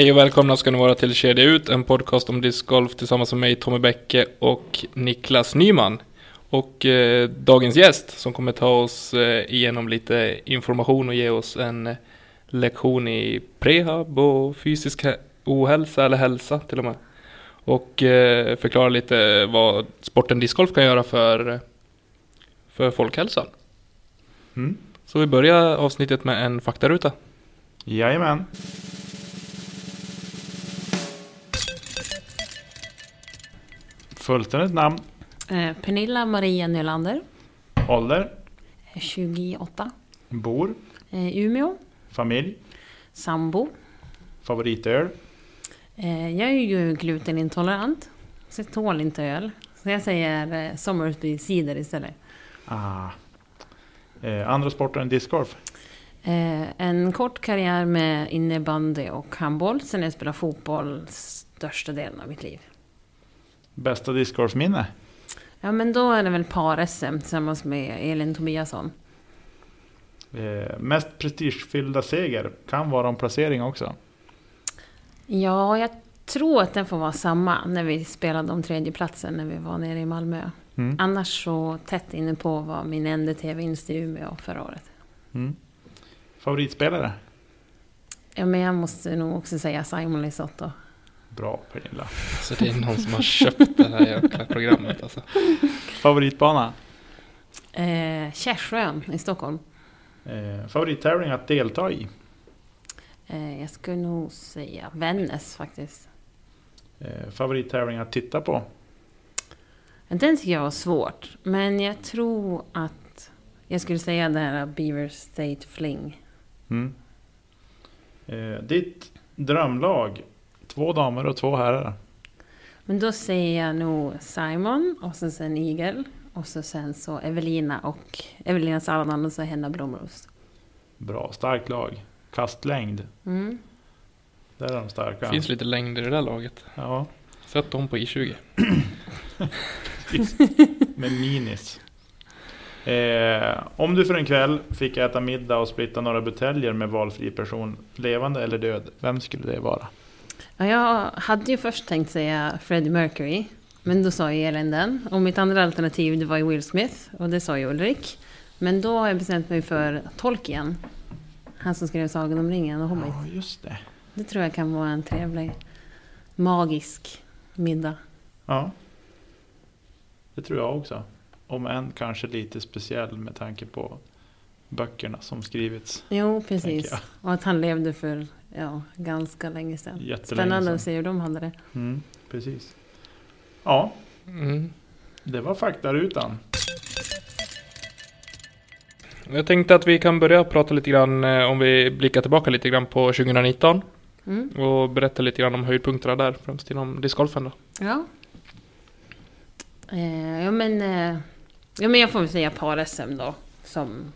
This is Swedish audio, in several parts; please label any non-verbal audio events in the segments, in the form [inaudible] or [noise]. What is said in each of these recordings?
Hej och välkomna ska ni vara till Kedja Ut, en podcast om discgolf tillsammans med mig Tommy Bäcke och Niklas Nyman. Och eh, dagens gäst som kommer ta oss eh, igenom lite information och ge oss en eh, lektion i prehab och fysisk ohälsa eller hälsa till och med. Och eh, förklara lite vad sporten discgolf kan göra för, för folkhälsan. Mm. Så vi börjar avsnittet med en faktaruta. Jajamän. Fullständigt namn, Eh, Pernilla Maria Nylander, ålder, eh, 28, bor, eh, Umeå, familj, sambo. favoritöl, Eh, jag är ju glutenintolerant, så jag tål inte öl. Så jag säger eh, Somersby cider istället. ah. eh, andra sporter än discgolf, Eh, en kort karriär med innebandy och handboll. Sen har jag spelat fotboll största delen av mitt liv. Bästa discgolfminne, Ja men då är det väl par-SM tillsammans med Elin Tobiasson. eh, mest prestigefyllda seger, kan vara en placering också. Ja, jag tror att den får vara samma när vi spelade om tredjeplatsen när vi var nere i Malmö. Mm. Annars så tätt inne på var min NDT-vinst i Umeå förra året. Mm. Favoritspelare, Ja, men jag måste nog också säga Simon Lisotto. Bra Pernilla. Så det är någon som har köpt det här jäkla programmet alltså. Favoritbana, Eh, Kärsjön i Stockholm. eh, favorittävling att delta i, Eh, jag skulle nog säga Vännäs faktiskt. eh, favorittävling att titta på, Den tycker jag var svårt. Men jag tror att jag skulle säga det här Beaver State Fling. mm. eh, ditt drömlag, två damer och två herrar. Men då säger jag nog Simon och så sen Igel. Och så sen så Evelina och Evelina Salladan och så Henna Blomrost. Bra, starkt lag. Kastlängd, Mm. där är de starka. Det finns lite längd i det där laget. Ja, Sätt dem på I20. med minis. Eh, om du för en kväll fick äta middag och splitta några buteljer med valfri person, levande eller död, vem skulle det vara? Ja, jag hade ju först tänkt säga Freddie Mercury. Men då sa ju Elin den. Och mitt andra alternativ det var ju Will Smith. Och det sa ju Ulrik. Men då har jag bestämt mig för Tolkien. Han som skrev Sagan om ringen och Hobbit. Ja, just det. Det tror jag kan vara en trevlig, magisk middag. Ja. Det tror jag också. Om än kanske lite speciell med tanke på böckerna som skrivits. Jo, precis. Och att han levde för ja, ganska länge sedan. Jättelänge Spännande sedan. att se hur de hade det. Mm, precis. Ja, Mm. det var faktarutan. Jag tänkte att vi kan börja prata lite grann eh, om vi blickar tillbaka lite grann på 2019 Mm. och berätta lite grann om höjdpunkterna där, främst inom discgolfen då. Ja. Eh, ja, men, eh, ja, men jag får väl säga par-SM då. Som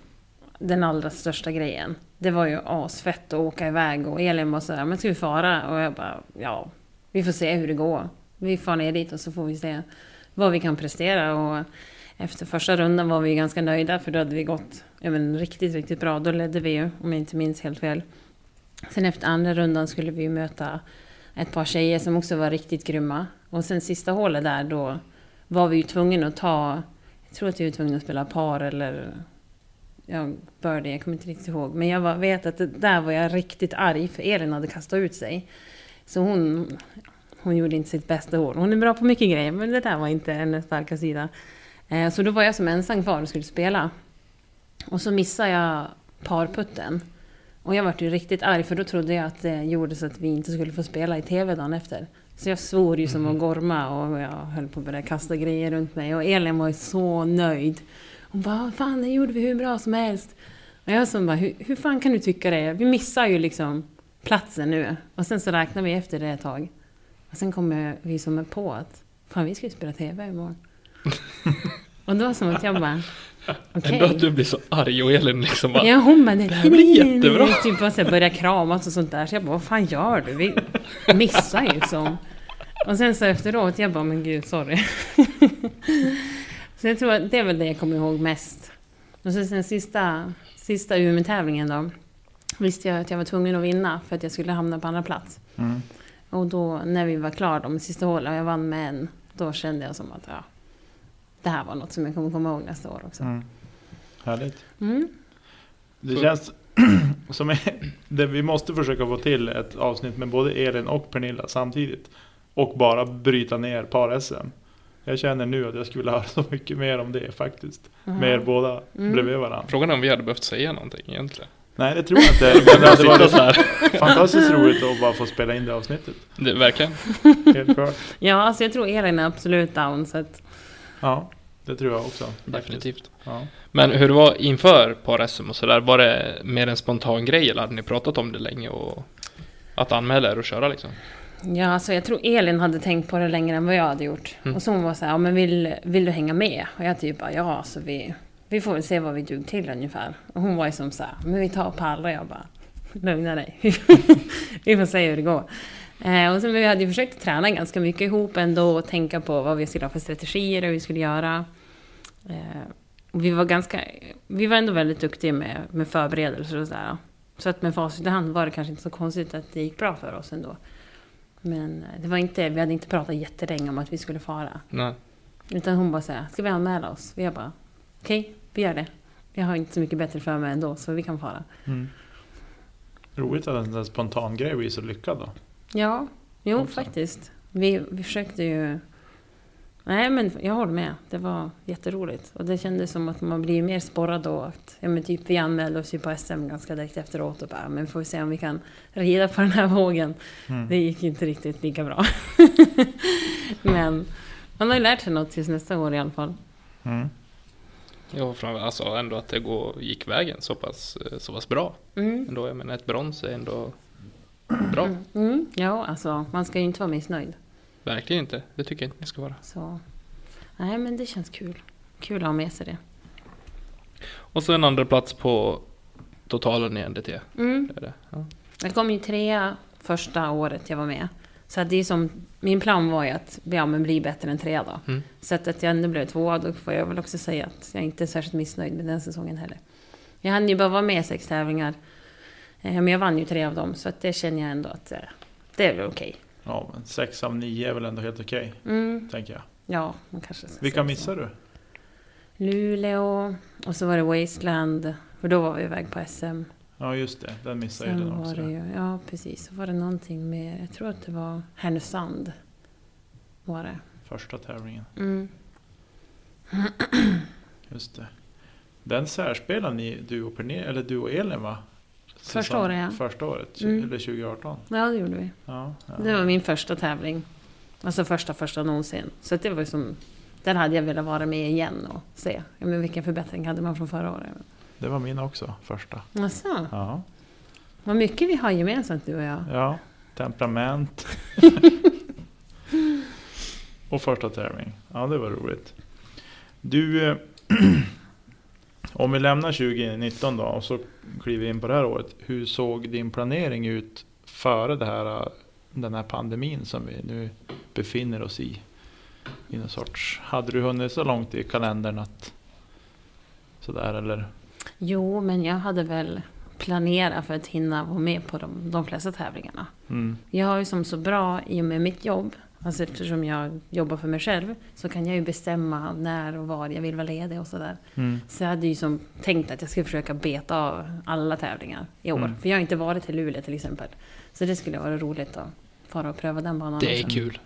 den allra största grejen. Det var ju asfett att åka iväg och Elin var sådär, men ska vi fara? Och jag bara, ja, vi får se hur det går. Vi far ner dit och så får vi se vad vi kan prestera. Och efter första rundan var vi ganska nöjda för då hade vi gått ja, men, riktigt, riktigt bra. Då ledde vi ju, om jag inte minns helt fel. Sen efter andra rundan skulle vi ju möta ett par tjejer som också var riktigt grymma. Och sen sista hålet där då var vi ju tvungna att ta, jag tror att vi var tvungna att spela par eller ja, birdie, jag kommer inte riktigt ihåg. Men jag var, vet att där var jag riktigt arg för Elin hade kastat ut sig. Så hon, hon gjorde inte sitt bästa hål. Hon är bra på mycket grejer men det där var inte hennes starka sida. Eh, så då var jag som ensam kvar och skulle spela. Och så missade jag parputten. Och jag vart ju riktigt arg för då trodde jag att det gjorde så att vi inte skulle få spela i TV dagen efter. Så jag svor ju som en gorma och jag höll på att börja kasta grejer runt mig. Och Elin var ju så nöjd. Hon bara, fan det gjorde vi hur bra som helst. Och jag som bara, hur, hur fan kan du tycka det? Vi missar ju liksom platsen nu. Och sen så räknar vi efter det ett tag. Och sen kommer vi som på att, fan vi ska ju spela TV imorgon. [laughs] och då som att jag bara, okej. Ändå att du blir så arg och Elin liksom bara... Ja, hon bara, det här blir jättebra. Typ bara så här börja kramas och sånt där. Så jag bara, vad fan gör du? Vi missar ju som. Och sen så efteråt, jag bara, men gud, sorry. [laughs] så jag tror att det är väl det jag kommer ihåg mest. Och så sen sista, sista UM-tävlingen då. Visste jag att jag var tvungen att vinna för att jag skulle hamna på andra plats. Mm. Och då när vi var klara de sista hålen och jag vann med en. Då kände jag som att ja, det här var något som jag kommer komma ihåg nästa år också. Mm. Härligt. Mm. Det känns [clears throat] som är, det, vi måste försöka få till ett avsnitt med både Elin och Pernilla samtidigt. Och bara bryta ner par-SM. Jag känner nu att jag skulle höra så mycket mer om det faktiskt. Aha. Med er båda Mm. bredvid varandra. Frågan är om vi hade behövt säga någonting egentligen. Nej det tror jag inte. [laughs] Men det hade varit så här. fantastiskt roligt att bara få spela in det avsnittet. Det, verkligen. Helt klart. [laughs] Ja, alltså jag tror Elin är absolut down. Så att, Ja, det tror jag också. Definitivt. Ja. Men hur det var inför par-SM och sådär, var det mer en spontan grej eller hade ni pratat om det länge och att anmäla er och köra liksom? Ja, alltså jag tror Elin hade tänkt på det längre än vad jag hade gjort. Mm. Och så hon var så här, ja, men vill, vill du hänga med? Och jag typ bara, ja, alltså vi, vi får väl se vad vi dug till ungefär. Och hon var ju som så här, men vi tar pall och jag bara, lugna dig. [laughs] vi får se hur det går. Eh, och sen, vi hade ju försökt träna ganska mycket ihop ändå och tänka på vad vi skulle ha för strategier och hur vi skulle göra. Eh, vi var ganska, vi var ändå väldigt duktiga med, med förberedelser och sådär. Så att med facit i hand var det kanske inte så konstigt att det gick bra för oss ändå. Men eh, det var inte, vi hade inte pratat jättelänge om att vi skulle fara. Nej. Utan hon bara säger, ska vi anmäla oss? Vi bara, okej, vi gör det. Jag har inte så mycket bättre för mig ändå, så vi kan fara. Mm. Roligt att en sån där spontan grej blir så lyckad då. Ja, jo Också. faktiskt. Vi, vi försökte ju... Nej men jag håller med. Det var jätteroligt. Och det kändes som att man blir mer sporrad då. Att, ja, men typ, vi anmälde oss ju på SM ganska direkt efteråt och bara, men får vi se om vi kan rida på den här vågen. Mm. Det gick inte riktigt lika bra. [laughs] men man har ju lärt sig något tills nästa år i alla fall. Mm. Ja, alltså ändå att det går, gick vägen så pass, eh, så pass bra. Mm. Ändå, jag menar ett brons är ändå [clears throat] bra. Mm. Mm. Ja, alltså man ska ju inte vara missnöjd. Verkligen inte. Det tycker jag inte ni ska vara. Så, nej men det känns kul. Kul att ha med sig det. Och så en andra plats på totalen i NDT. Mm. Det det. Ja. Jag kom ju trea första året jag var med. Så det är som, min plan var ju att ja, men bli bättre än trea då. Mm. Så att, att jag ändå blev tvåa, då får jag väl också säga att jag inte är särskilt missnöjd med den säsongen heller. Jag hann ju bara vara med i sex tävlingar. Eh, Men jag vann ju tre av dem, så att det känner jag ändå att eh, det är väl okej. Ja, men sex av nio är väl ändå helt okej, Mm, tänker jag. ja, man kanske ska Vilka missar du? Luleå, och så var det Wasteland, för då var vi iväg på SM. Ja, just det. Den missar ju Sen den var också. det ju, ja precis, så var det någonting mer, jag tror att det var Härnösand. Var det. Första tävlingen. Mm. Just det. Den särspelar ni, du och, Pernilla, eller du och Elin va? Första Säsong- året, ja. Första året, Mm. eller 2018. Ja, det gjorde vi. Ja, ja. Det var min första tävling. Alltså första, första någonsin. Så det var som... Där hade jag velat vara med igen och se. Ja, men vilken förbättring hade man från förra året? Det var min också, första. Alltså, Ja, vad mycket vi har gemensamt du och jag. ja. temperament. [laughs] och första tävling. Ja, det var roligt. Du, eh, [clears throat] om vi lämnar 2019 då och så kliver vi in på det här året. Hur såg din planering ut före det här, den här pandemin som vi nu befinner oss i? I någon sorts, hade du hunnit så långt i kalendern att sådär eller? Jo, men jag hade väl planerat för att hinna vara med på de, de flesta tävlingarna. Mm, Jag har ju som så bra i och med mitt jobb, alltså eftersom jag jobbar för mig själv, så kan jag ju bestämma när och var jag vill vara ledig och sådär. mm, Så jag hade ju som tänkt att jag skulle försöka beta av alla tävlingar i år. Mm. För jag har inte varit till Luleå till exempel. Så det skulle vara roligt att fara och pröva den banan Det är också. kul.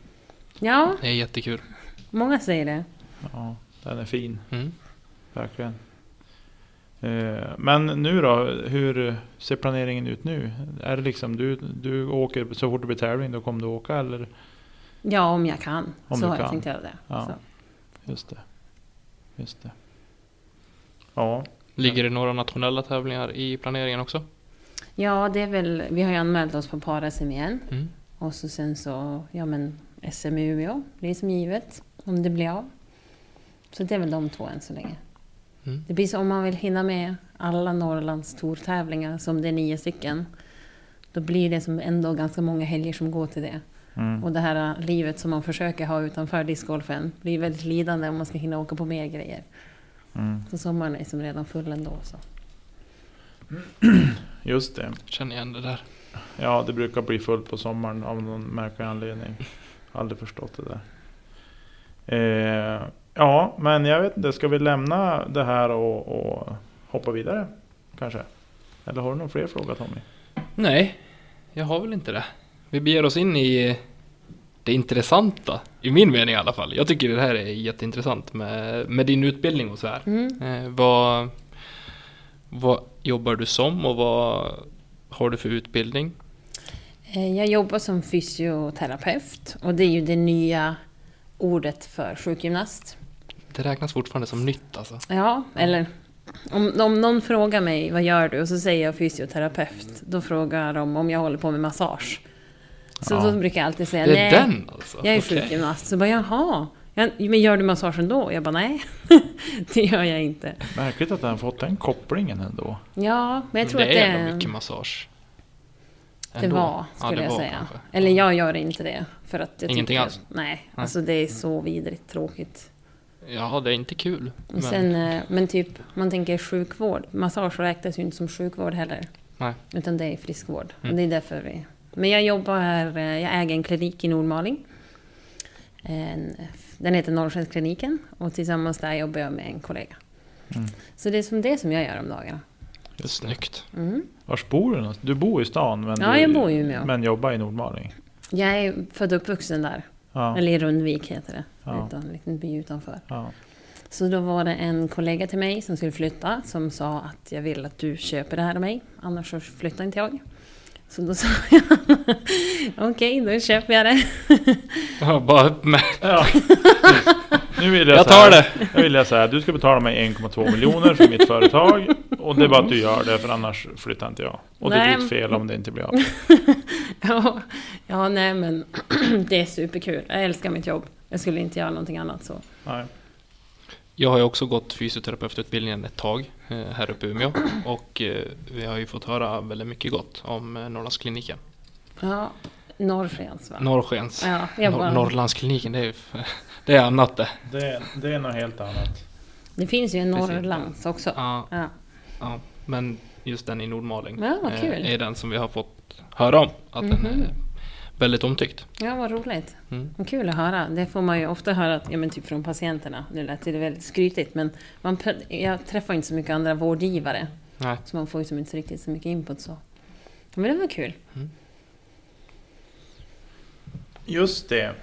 Ja, Det är jättekul. många säger det. ja, den är fin. Mm. Verkligen. Eh, Men nu då, hur ser planeringen ut nu? Är det liksom du, du åker så fort det blir tävling, då kommer du åka eller? Ja, om jag kan. Om så har jag tänkt göra det. Ja. Så. Just det. Just det. Ja, Ligger det några nationella tävlingar i planeringen också? Ja, det är väl, vi har ju anmält oss på par-SM igen. Mm. Och så sen så, ja men SM i Umeå, det är som givet. Om det blir av. Så det är väl de två än så länge. Mm. Det blir så om man vill hinna med alla Norrlands tortävlingar, som det är nio stycken. Då blir det som ändå ganska många helger som går till det. Mm. Och det här äh, livet som man försöker ha utanför discgolfen blir väldigt lidande om man ska hinna åka på mer grejer. Mm. Så sommaren är som redan full ändå. Så. [clears throat] just det. Känner igen det där. Ja, det brukar bli fullt på sommaren av någon märklig anledning. Aldrig förstått det där. Eh, ja, men jag vet inte, ska vi lämna det här och, och hoppa vidare? Kanske? Eller har du någon fler fråga Tommy? Nej, jag har väl inte det. Vi beger oss in i det intressanta, i min mening i alla fall. Jag tycker det här är jätteintressant med, med din utbildning och så här. Mm. Eh, vad, vad jobbar du som och vad har du för utbildning? Eh, Jag jobbar som fysioterapeut och det är ju det nya ordet för sjukgymnast. Det räknas fortfarande som nytt alltså. Ja, eller om, om någon frågar mig vad gör du och så säger jag fysioterapeut. Då frågar de om jag håller på med massage. Så Ja. då brukar jag alltid säga Det är nej. den alltså? Jag är Okej. sjukgymnast. Så bara jaha. Ja, men gör du massagen då? Jag bara nej. [laughs] det gör jag inte. Märkligt att han fått den kopplingen ändå. Ja, men jag tror det att det är är... mycket massage. Det Ändå. var, Ja, skulle det jag var säga. kanske. Eller jag gör inte det. För att jag Ingenting tycker, alls? Nej, alltså det är så vidrigt tråkigt. Ja, det är inte kul. Men, sen, eh, men typ, man tänker sjukvård. Massage räknas ju inte som sjukvård heller. Nej. Utan det är friskvård. Mm. Och det är därför vi... Men jag jobbar här, eh, jag äger en klinik i Nordmaling. En, den heter Norrskenskliniken och tillsammans där jobbar jag med en kollega. Mm. Så det är som det som jag gör om dagarna. Det. Snyggt. Mm. Vars bor du någonstans? Du bor i stan men, Ja, du, jag bor i Umeå. men jobbar i Nordmaling? Jag är född och uppvuxen där. Ja. Eller i Rundvik heter det. Ja. Utan, en liten by utanför. ja. Så då var det en kollega till mig som skulle flytta som sa att jag vill att du köper det här av mig, annars så flyttar inte jag. Så då sa jag [laughs] okej, då köper jag det. [laughs] Ja, bara upp med. Ja. Nu vill jag, Jag tar det. Nu vill jag säga du ska betala mig 1,2 miljoner för mitt företag. Och det är bara att du gör det för annars flyttar inte jag. Och det är Nej. ditt fel om det inte blir av. [laughs] Ja, ja, nej men [clears throat] det är superkul. Jag älskar mitt jobb. Jag skulle inte göra någonting annat så. Nej. Jag har ju också gått fysioterapeututbildningen ett tag eh, här uppe i Umeå. [clears throat] Och eh, vi har ju fått höra väldigt mycket gott om eh, Norrlandskliniken. Ja, Norrskens va? Norrskens. Ja, jag Nor- bara, Norrlandskliniken, det är, ju- [laughs] det är annat det. Det, det är något helt annat. det finns ju en Precis. Norrlands också. Ja, Ja. ja, men just den i Nordmaling Ja, är den som vi har fått höra om. Att den Mhm. är väldigt omtyckt. ja, vad roligt. Mm. Vad kul att höra. Det får man ju ofta höra att, ja, men typ från patienterna. Nu lät det väldigt skrytigt men man, jag träffar inte så mycket andra vårdgivare. Nej. Så man får ju inte riktigt så mycket input så. Men det var kul. Just det.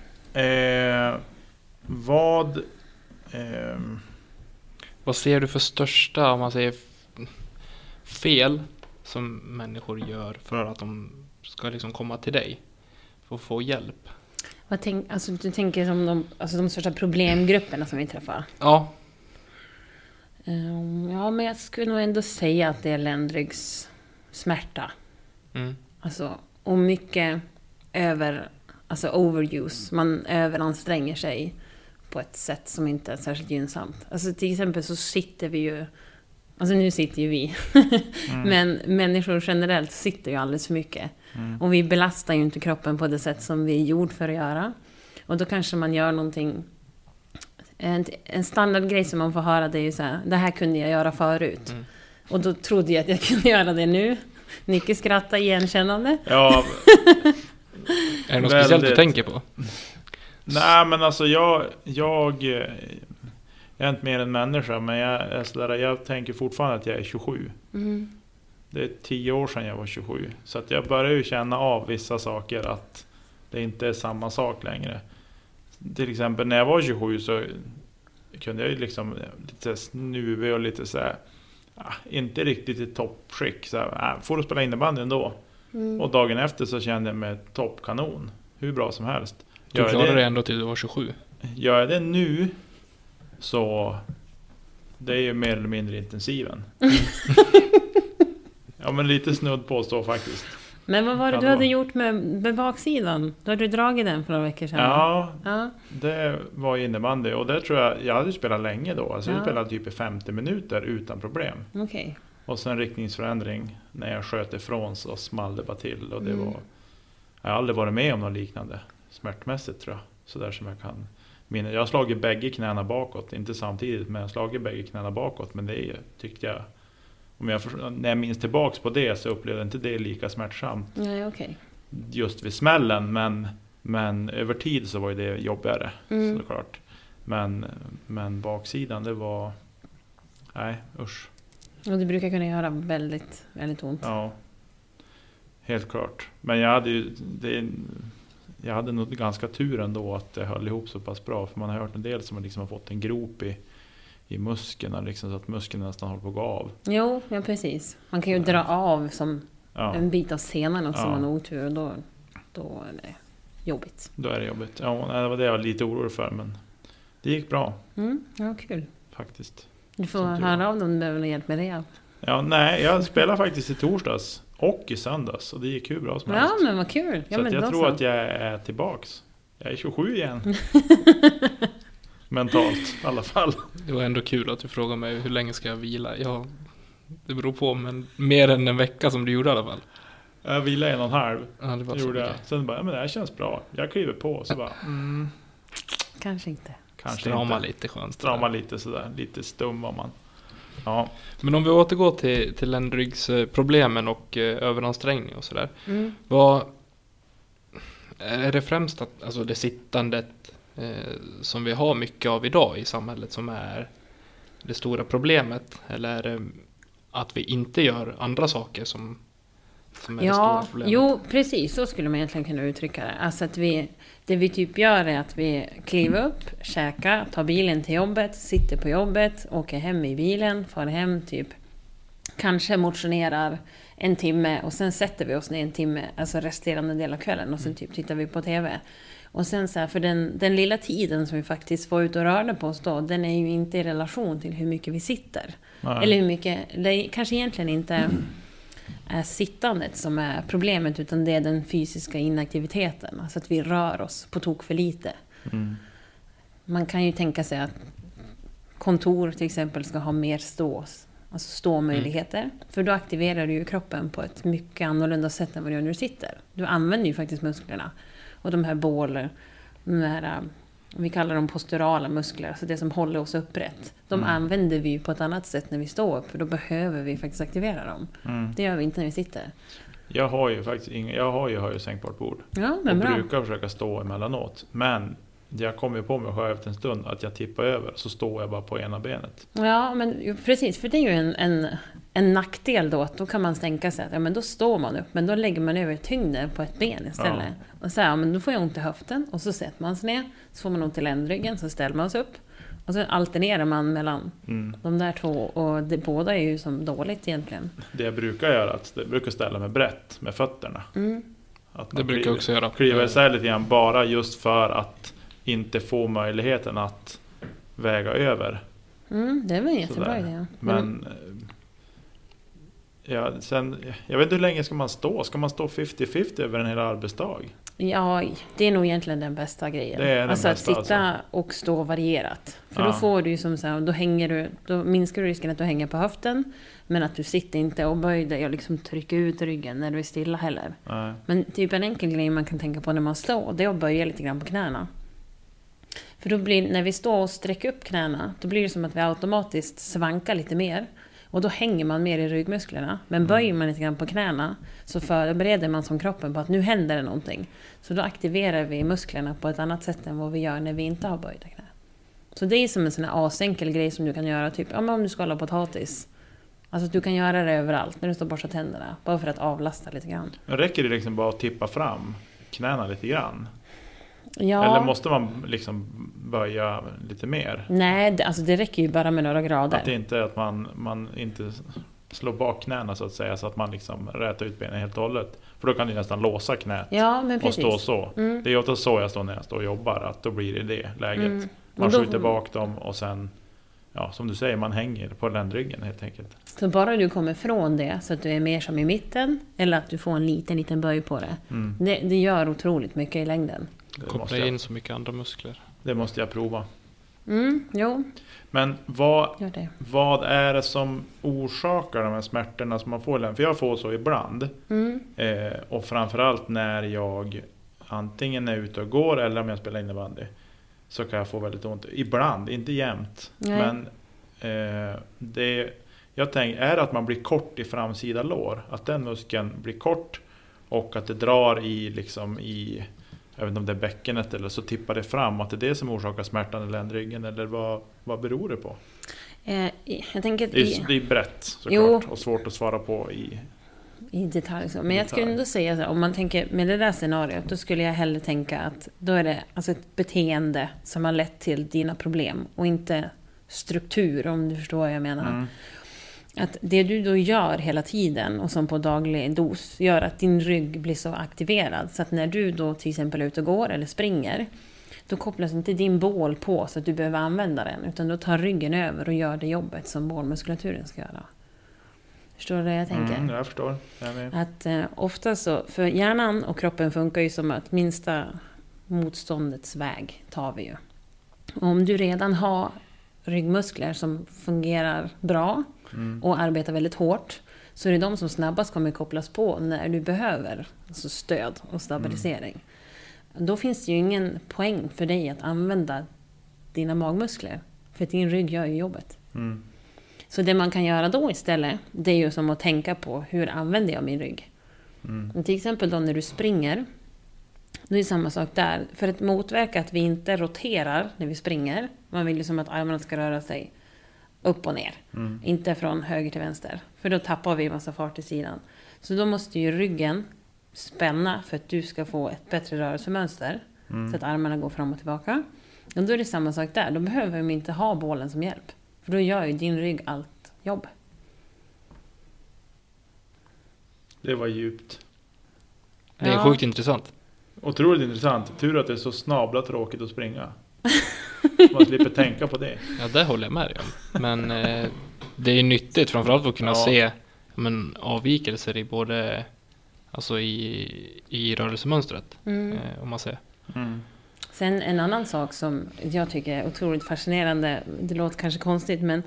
Eh, vad... ehm, Vad ser du för största, om man säger fel som människor gör för att de ska liksom komma till dig? För att få hjälp? Vad tänk, alltså, du tänker som de, alltså, de största problemgrupperna som vi träffar? Ja, Ehm, ja, men jag skulle nog ändå säga att det är ländryggsmärta. mm. Alltså, och mycket över, alltså overuse. Man överanstränger sig på ett sätt som inte är särskilt gynnsamt. Alltså till exempel så sitter vi ju, alltså nu sitter ju vi, [laughs] men människor generellt sitter ju alldeles för mycket. Och vi belastar ju inte kroppen på det sätt som vi är gjord för att göra. Och då kanske man gör någonting en, en standardgrej som man får höra det är ju så här, det här kunde jag göra förut. Mm. Och då trodde jag att jag [laughs] kunde göra det nu. Nicke skrattar igenkännande. ja, [laughs] är det något speciellt du Väldigt. tänker på? nej men alltså jag... Jag, jag är inte mer än människa men jag, sådär, jag tänker fortfarande att jag är 27. Mm. Det är tio år sedan jag var 27. Så att jag börjar ju känna av vissa saker att det inte är samma sak längre. Till exempel när jag var 27 så kunde jag ju liksom lite snuvig och lite så här ah, inte riktigt i toppskick. Så här, äh, får du spela innebandy ändå? Mm. Och dagen efter så kände jag mig toppkanon. Hur bra som helst. Du Gör klarade det- det ändå till du var 27. Gör jag det nu så det är ju mer eller mindre intensiven. [laughs] [laughs] ja men lite snudd på så faktiskt. Men vad var det du hade gjort med, med baksidan? Du hade dragit den för några veckor sedan. Ja, ja. det var innebandy och det tror jag, jag hade spelat länge då. Alltså jag Ja. spelade typ i 50 minuter utan problem. Okej. Och sen riktningsförändring när jag sköt ifrån så small det bara till. Och det Mm. var, jag har aldrig varit med om något liknande smärtmässigt tror jag. Sådär som jag kan minna. Jag har slagit bägge knäna bakåt, inte samtidigt men jag har slagit bägge knäna bakåt. Men det är, tyckte jag, om jag, när jag minns tillbaks på det så upplevde jag inte det lika smärtsamt Nej, okej. just vid smällen. Men, men över tid så var ju det jobbigare Mm. såklart. Men, men baksidan det var, nej usch. Och det brukar kunna göra väldigt, väldigt ont. Ja, helt klart. Men jag hade ju det, jag hade nog ganska tur ändå att det höll ihop så pass bra. För man har hört en del som liksom har fått en grop i, i muskeln. Liksom, så att muskeln nästan håller på att gå av. Jo, ja precis. Man kan ju dra av som Ja, en bit av senan också Ja. om man har otur. Då, då är det jobbigt. då är det jobbigt. Ja, det var det jag var lite orolig för. Men det gick bra Mm, ja, kul. faktiskt. Du får tur höra av dem om du behöver någon hjälp med det. Ja, nej, jag spelade faktiskt i torsdags och i söndags. Och det gick hur bra som Ja, helst. men vad kul. Ja, så jag tror så. att jag är tillbaks. Jag är 27 igen. [laughs] Mentalt i alla fall. Det var ändå kul att du frågade mig hur länge ska jag vila? Ja, det beror på, men mer än en vecka som du gjorde i alla fall. Jag vilade en och en halv. Ja, det var gjorde jag. Sen bara, ja, men det här känns bra. Jag kliver på. Så bara, mm, Kanske inte. kanske Strama inte. lite skönt. Strama lite sådär. Lite stum var man. Ja, Men om vi återgår till, till ländryggsproblemen och eh, överansträngning och sådär. Mm. Vad är det främst att, alltså det sittandet som vi har mycket av idag i samhället som är det stora problemet? Eller är det att vi inte gör andra saker som, som är det Ja, stora problemet? jo precis så skulle man egentligen kunna uttrycka det. Alltså att vi, det vi typ gör är att vi kliver upp, käkar, tar bilen till jobbet, sitter på jobbet, åker hem i bilen, far hem typ, kanske motionerar en timme och sen sätter vi oss ner en timme, alltså resterande del av kvällen och sen typ tittar vi på TV. Och sen så här, för den, den lilla tiden som vi faktiskt får ut och röra på oss då, den är ju inte i relation till hur mycket vi sitter. nej. Eller hur mycket, det kanske egentligen inte är sittandet som är problemet, utan det är den fysiska inaktiviteten. Alltså att vi rör oss på tok för lite. Mm. Man kan ju tänka sig att kontor till exempel ska ha mer stås, alltså ståmöjligheter. För då aktiverar du ju kroppen på ett mycket annorlunda sätt än vad du gör när du sitter. Du använder ju faktiskt musklerna. Och de här bålen, de här, äh, vi kallar dem posturala muskler, alltså det som håller oss upprätt. De Mm. använder vi på ett annat sätt när vi står upp, för då behöver vi faktiskt aktivera dem. Mm. Det gör vi inte när vi sitter. Jag har ju faktiskt inga, jag har ju höjdsänkbart bord. Ja, och bra. brukar försöka stå emellanåt. Men jag kommer ju på mig själv efter en stund att jag tippar över. Så står jag bara på ena benet. Ja, men precis, för det är ju en, en, en nackdel då, att då kan man tänka sig att ja, men då står man upp, men då lägger man över tyngden på ett ben istället. Och så här, ja, men då får jag ont i höften, och så sätter man sig ner, så får man ont i ländryggen, så ställer man sig upp. Och så alternerar man mellan Mm. de där två, och det, båda är ju som dåligt egentligen. Det jag brukar göra är att jag brukar ställa mig brett med fötterna. Mm. Att Det brukar jag också göra. Kliva isär lite grann bara just för att inte få möjligheten att väga över. Mm, det var en jättebra Sådär. idé. Men eh, ja, sen, jag vet inte hur länge ska man stå? Ska man stå 50-50 över en hel arbetsdag? Ja, det är nog egentligen den bästa grejen. Det är den alltså bästa, att sitta alltså. och stå varierat. För Ja. då får du som så här, då hänger du, då minskar du risken att du hänger på höften. Men att du sitter inte och böjer dig och liksom trycker ut ryggen när du är stilla heller. Nej. Men typ en enkel grej man kan tänka på när man står, det är att böja lite grann på knäna. För då blir, när vi står och sträcker upp knäna, då blir det som att vi automatiskt svankar lite mer. Och då hänger man mer i ryggmusklerna. Men böjer man lite grann på knäna så förbereder man som kroppen på att nu händer det någonting. Så då aktiverar vi musklerna på ett annat sätt än vad vi gör när vi inte har böjda knän. Så det är som en sån här asenkel grej som du kan göra, typ ja, om du skalar potatis. Alltså du kan göra det överallt när du står och borstar tänderna. Bara för att avlasta lite grann. Men räcker det liksom bara att tippa fram knäna lite grann? Ja. Eller måste man liksom böja lite mer? Nej, det, alltså det räcker ju bara med några grader. Att det inte är att man, man inte slår bak knäna så att säga, så att man liksom rätar ut benen helt och hållet. För då kan du nästan låsa knät Ja, och stå så. Mm. Det är ofta så jag står när jag står och jobbar, att då blir det det läget. Mm. Man då- skjuter bak dem och sen, ja som du säger, man hänger på ländryggen helt enkelt. Så bara du kommer från det, så att du är mer som i mitten, eller att du får en liten, liten böj på det. Mm. Det, det gör otroligt mycket i längden. Koppla jag, in så mycket andra muskler. det måste jag prova. Mm, jo, Men vad, gör det. vad är det som orsakar de här smärtorna som man får? För jag får så ibland. Mm. Eh, och framförallt när jag antingen är ute och går eller om jag spelar innebandy. Så kan jag få väldigt ont. Ibland, inte jämt. Nej. Men eh, det, jag tänker, är det att man blir kort i framsida lår? Att den muskeln blir kort och att det drar i, liksom i jag vet inte om det är bäckenet eller så tippar det fram. Att det är det som orsakar smärtan i ländryggen eller vad, vad beror det på? Eh, jag tänker Det är, det är brett såklart och svårt att svara på i i detalj så. Men jag skulle Detalj. ändå säga så om man tänker med det där scenariot, då skulle jag hellre tänka att då är det alltså ett beteende som har lett till dina problem och inte struktur, om du förstår vad jag menar. Mm. Att det du då gör hela tiden och som på daglig dos gör att din rygg blir så aktiverad så att när du då till exempel är ute och går eller springer då kopplas inte din bål på så att du behöver använda den utan då tar ryggen över och gör det jobbet som bålmuskulaturen ska göra. Förstår du vad jag tänker? Mm, jag förstår. Jag. Att eh, ofta så, för hjärnan och kroppen funkar ju som att minsta motståndets väg tar vi ju. Och om du redan har ryggmuskler som fungerar bra Mm. och arbetar väldigt hårt så är det de som snabbast kommer kopplas på när du behöver alltså stöd och stabilisering. Då finns det ju ingen poäng för dig att använda dina magmuskler. För din rygg gör ju jobbet. Mm. Så det man kan göra då istället, det är ju som att tänka på hur använder jag min rygg? Mm. Till exempel då när du springer, då är det samma sak där. För att motverka att vi inte roterar när vi springer, man vill ju som att armarna ska röra sig upp och ner, Mm. inte från höger till vänster. För då tappar vi massa fart i sidan. Så då måste ju ryggen spänna för att du ska få ett bättre rörelsemönster, Mm. så att armarna går fram och tillbaka. Och då är det samma sak där, då behöver vi inte ha bålen som hjälp. För då gör ju din rygg allt jobb. Det var djupt. Det är Ja. sjukt intressant. Otroligt intressant. Tur att det är så snabla tråkigt att springa. [laughs] Man slipper tänka på det. Ja, det håller jag med dig om. Men eh, det är nyttigt framförallt att kunna Ja. se men, avvikelser i både alltså i, i rörelsemönstret. Mm. Eh, om man säger. Mm. Sen en annan sak som jag tycker är otroligt fascinerande, det låter kanske konstigt men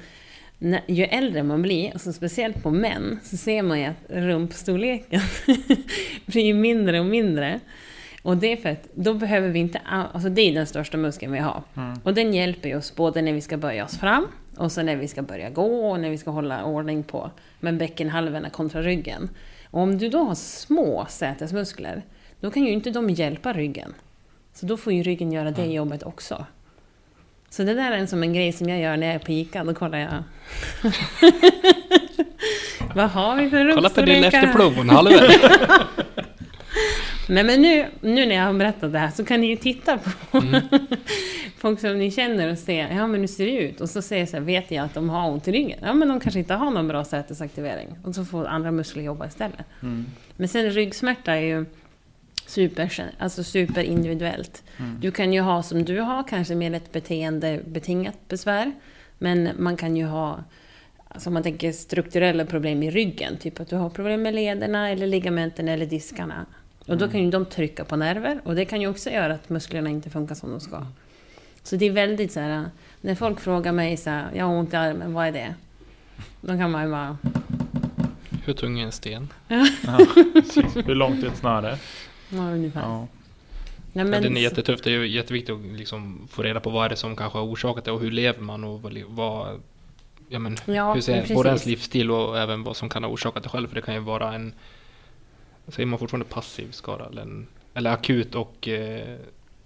när, ju äldre man blir, alltså speciellt på män, så ser man ju att rumpstorleken [laughs] blir mindre och mindre. Och det är för att då behöver vi inte, alltså det är den största muskeln vi har. Mm. Och den hjälper oss både när vi ska böja oss fram och så när vi ska börja gå och när vi ska hålla ordning på med bäckenhalvorna kontra ryggen. Och om du då har små sätesmuskler, då kan ju inte de hjälpa ryggen. Så då får ju ryggen göra det jobbet också. Så det där är en som en grej som jag gör när jag är på Ica, då kollar jag... [laughs] Vad har vi för Kolla på din efterplog, halvväg. [laughs] Nej men nu, nu när jag har berättat det här så kan ni ju titta på Mm. [laughs] folk som ni känner och se, ja men hur ser det ut? Och så säger jag så här, vet jag att de har ont i ryggen? Ja men de kanske inte har någon bra sätesaktivering. Och så får andra muskler jobba istället. Mm. Men sen ryggsmärta är ju super, alltså superindividuellt. Mm. Du kan ju ha som du har, kanske mer ett beteendebetingat besvär. Men man kan ju ha, alltså om man tänker strukturella problem i ryggen. Typ att du har problem med lederna, eller ligamenten eller diskarna. Och då kan ju de trycka på nerver. Och det kan ju också göra att musklerna inte funkar som de ska. Så det är väldigt så här, när folk frågar mig så här, jag har ont i armen, vad är det? Då kan man ju bara, Hur tung är en sten? Ja. Hur långt är ett snöre? ja ungefär. Ja. Nej, Men, den är jättetufft. Det är ju jätteviktigt att liksom få reda på vad är det som kanske har orsakat det och hur lever man och vad, vad ja, men, Ja, hur ser både ens livsstil och även vad som kan ha orsakat det själv. För det kan ju vara en, säger man fortfarande passiv skada eller, en, eller akut och eh,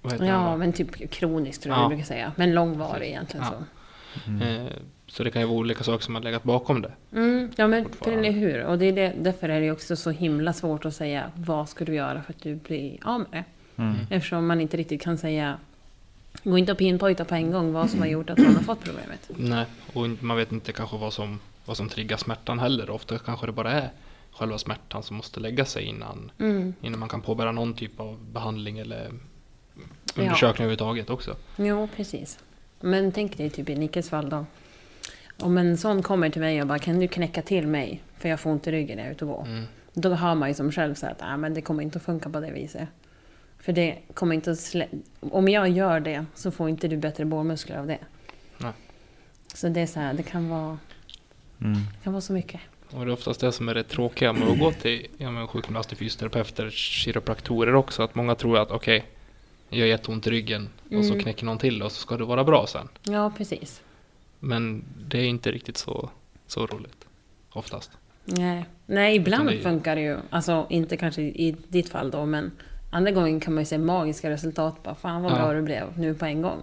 vad heter Ja, men typ kroniskt tror jag Ja. brukar säga. Men långvarig egentligen Ja. så. Mm. Eh, så det kan ju vara olika saker som har legat bakom det. Mm, ja, men eller hur. Och det är det, därför är det också så himla svårt att säga vad ska du göra för att du blir av med det. Mm. Eftersom man inte riktigt kan säga... Går inte att pinpointa på en gång vad som har gjort att man har fått problemet. Nej, och man vet inte kanske vad som, vad som triggar smärtan heller. Ofta kanske det bara är själva smärtan som måste lägga sig innan, Mm. innan man kan påbörja någon typ av behandling eller undersökning överhuvudtaget också. Jo, precis. Men tänk dig typ i Nickes fall då. Om en sån kommer till mig och bara kan du knäcka till mig för jag får ont i ryggen när jag är ute och går. Mm. Då har man ju som själv så att ah, men det kommer inte att funka på det viset. För det kommer inte att slä- Om jag gör det så får inte du bättre bålmuskler av det. Nej. Så det är så här, det kan vara, Mm. det kan vara så mycket. Och det är oftast det som är det tråkiga med att gå till ja, men sjukgymnaster, fysioterapeuter, kiropraktorer också. Att många tror att okej, jag har jätteont i ryggen och så Mm. knäcker någon till och så ska det vara bra sen. Ja, precis. Men det är inte riktigt så, så roligt. Oftast. Nej, Nej ibland det funkar det ju. Alltså inte kanske i ditt fall då, men andra gången kan man ju se magiska resultat. Bara, fan vad Ja. bra det blev nu på en gång.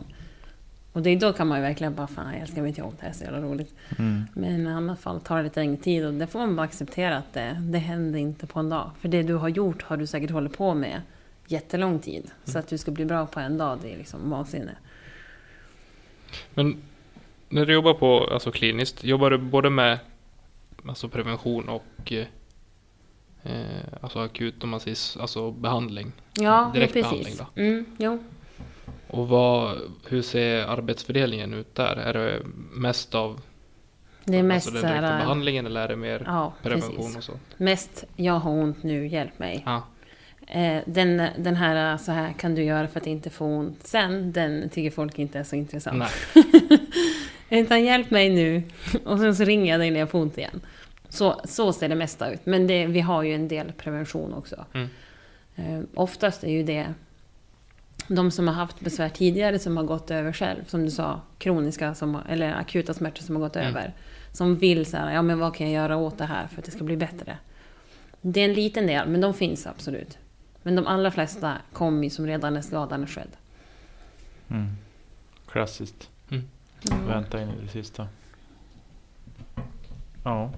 Och det, då kan man ju verkligen bara, fan jag älskar mitt jobb, det här är så jävla roligt. Mm. Men i annat fall tar det lite längre tid och det får man bara acceptera att det, det händer inte på en dag. För det du har gjort har du säkert hållit på med jättelång tid. Så att du ska bli bra på en dag, det är liksom vansinne. Men när du jobbar på alltså kliniskt, jobbar du både med alltså prevention och eh, eh, alltså akut om man säger, alltså behandling? Ja, Direkt behandling precis. då? Mm, jo. Och vad, hur ser arbetsfördelningen ut där? Är det mest av Det är mest alltså så den direkta här... behandlingen eller är det mer Ja, prevention precis. och så? Mest, jag har ont nu, hjälp mig. Ja, Eh, den, den här, så här kan du göra för att inte få ont sen, den tycker folk inte är så intressant. [laughs] Utan hjälp mig nu, och sen så ringer jag dig när jag får ont igen. Så, så ser det mesta ut. Men det, vi har ju en del prevention också. Mm. Eh, oftast är ju det de som har haft besvär tidigare som har gått över själv, som du sa, kroniska som, eller akuta smärtor som har gått Mm. över. Som vill så här, ja men vad kan jag göra åt det här för att det ska bli bättre? Det är en liten del, men de finns absolut. Men de allra flesta kommer ju som redan när skadan är skedd. Mm. Klassiskt. Mm. Vänta in i det sista. Ja.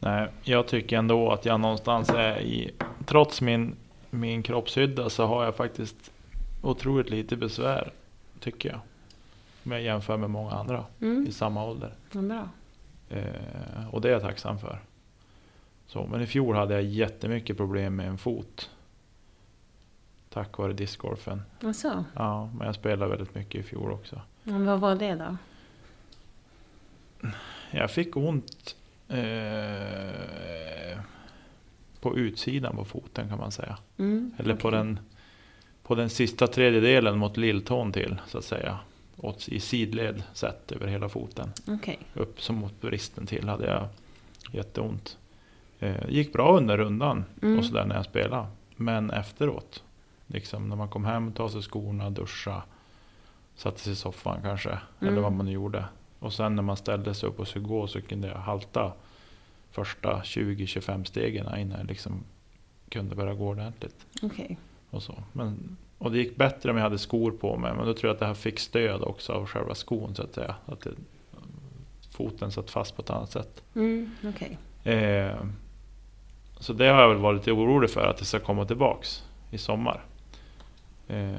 Nej, jag tycker ändå att jag någonstans är i... Trots min, min kroppshydda så har jag faktiskt otroligt lite besvär. Tycker jag. Om jag jämför med många andra Mm, i samma ålder. ja, bra. Eh, och det är jag tacksam för. Så, men i fjol hade jag jättemycket problem med en fot. Tack vare discgolfen. Alltså, Ja, men jag spelade väldigt mycket i fjol också. men vad var det då? Jag fick ont eh, på utsidan på foten kan man säga. Mm, Eller på, okej. den, på den sista tredjedelen mot lilltån till så att säga. Åt, I sidled sett över hela foten. Okej. Upp som mot bristen till hade jag jätteont. Eh, gick bra under rundan Mm. och sådär när jag spelade. Men efteråt, liksom när man kom hem, tog sig skorna, duscha, satte sig i soffan kanske, eller Mm. vad man nu gjorde. Och sen när man ställde sig upp och skulle gå så kunde jag halta första 20-25 stegen innan jag liksom kunde börja gå ordentligt. Okej. Och, så. Men, och det gick bättre om jag hade skor på mig, men då tror jag att det här fick stöd också av själva skon så att säga. Att det, foten satt fast på ett annat sätt. Mm, okej. Eh, så det har jag väl varit lite orolig för att det ska komma tillbaks i sommar. Eh,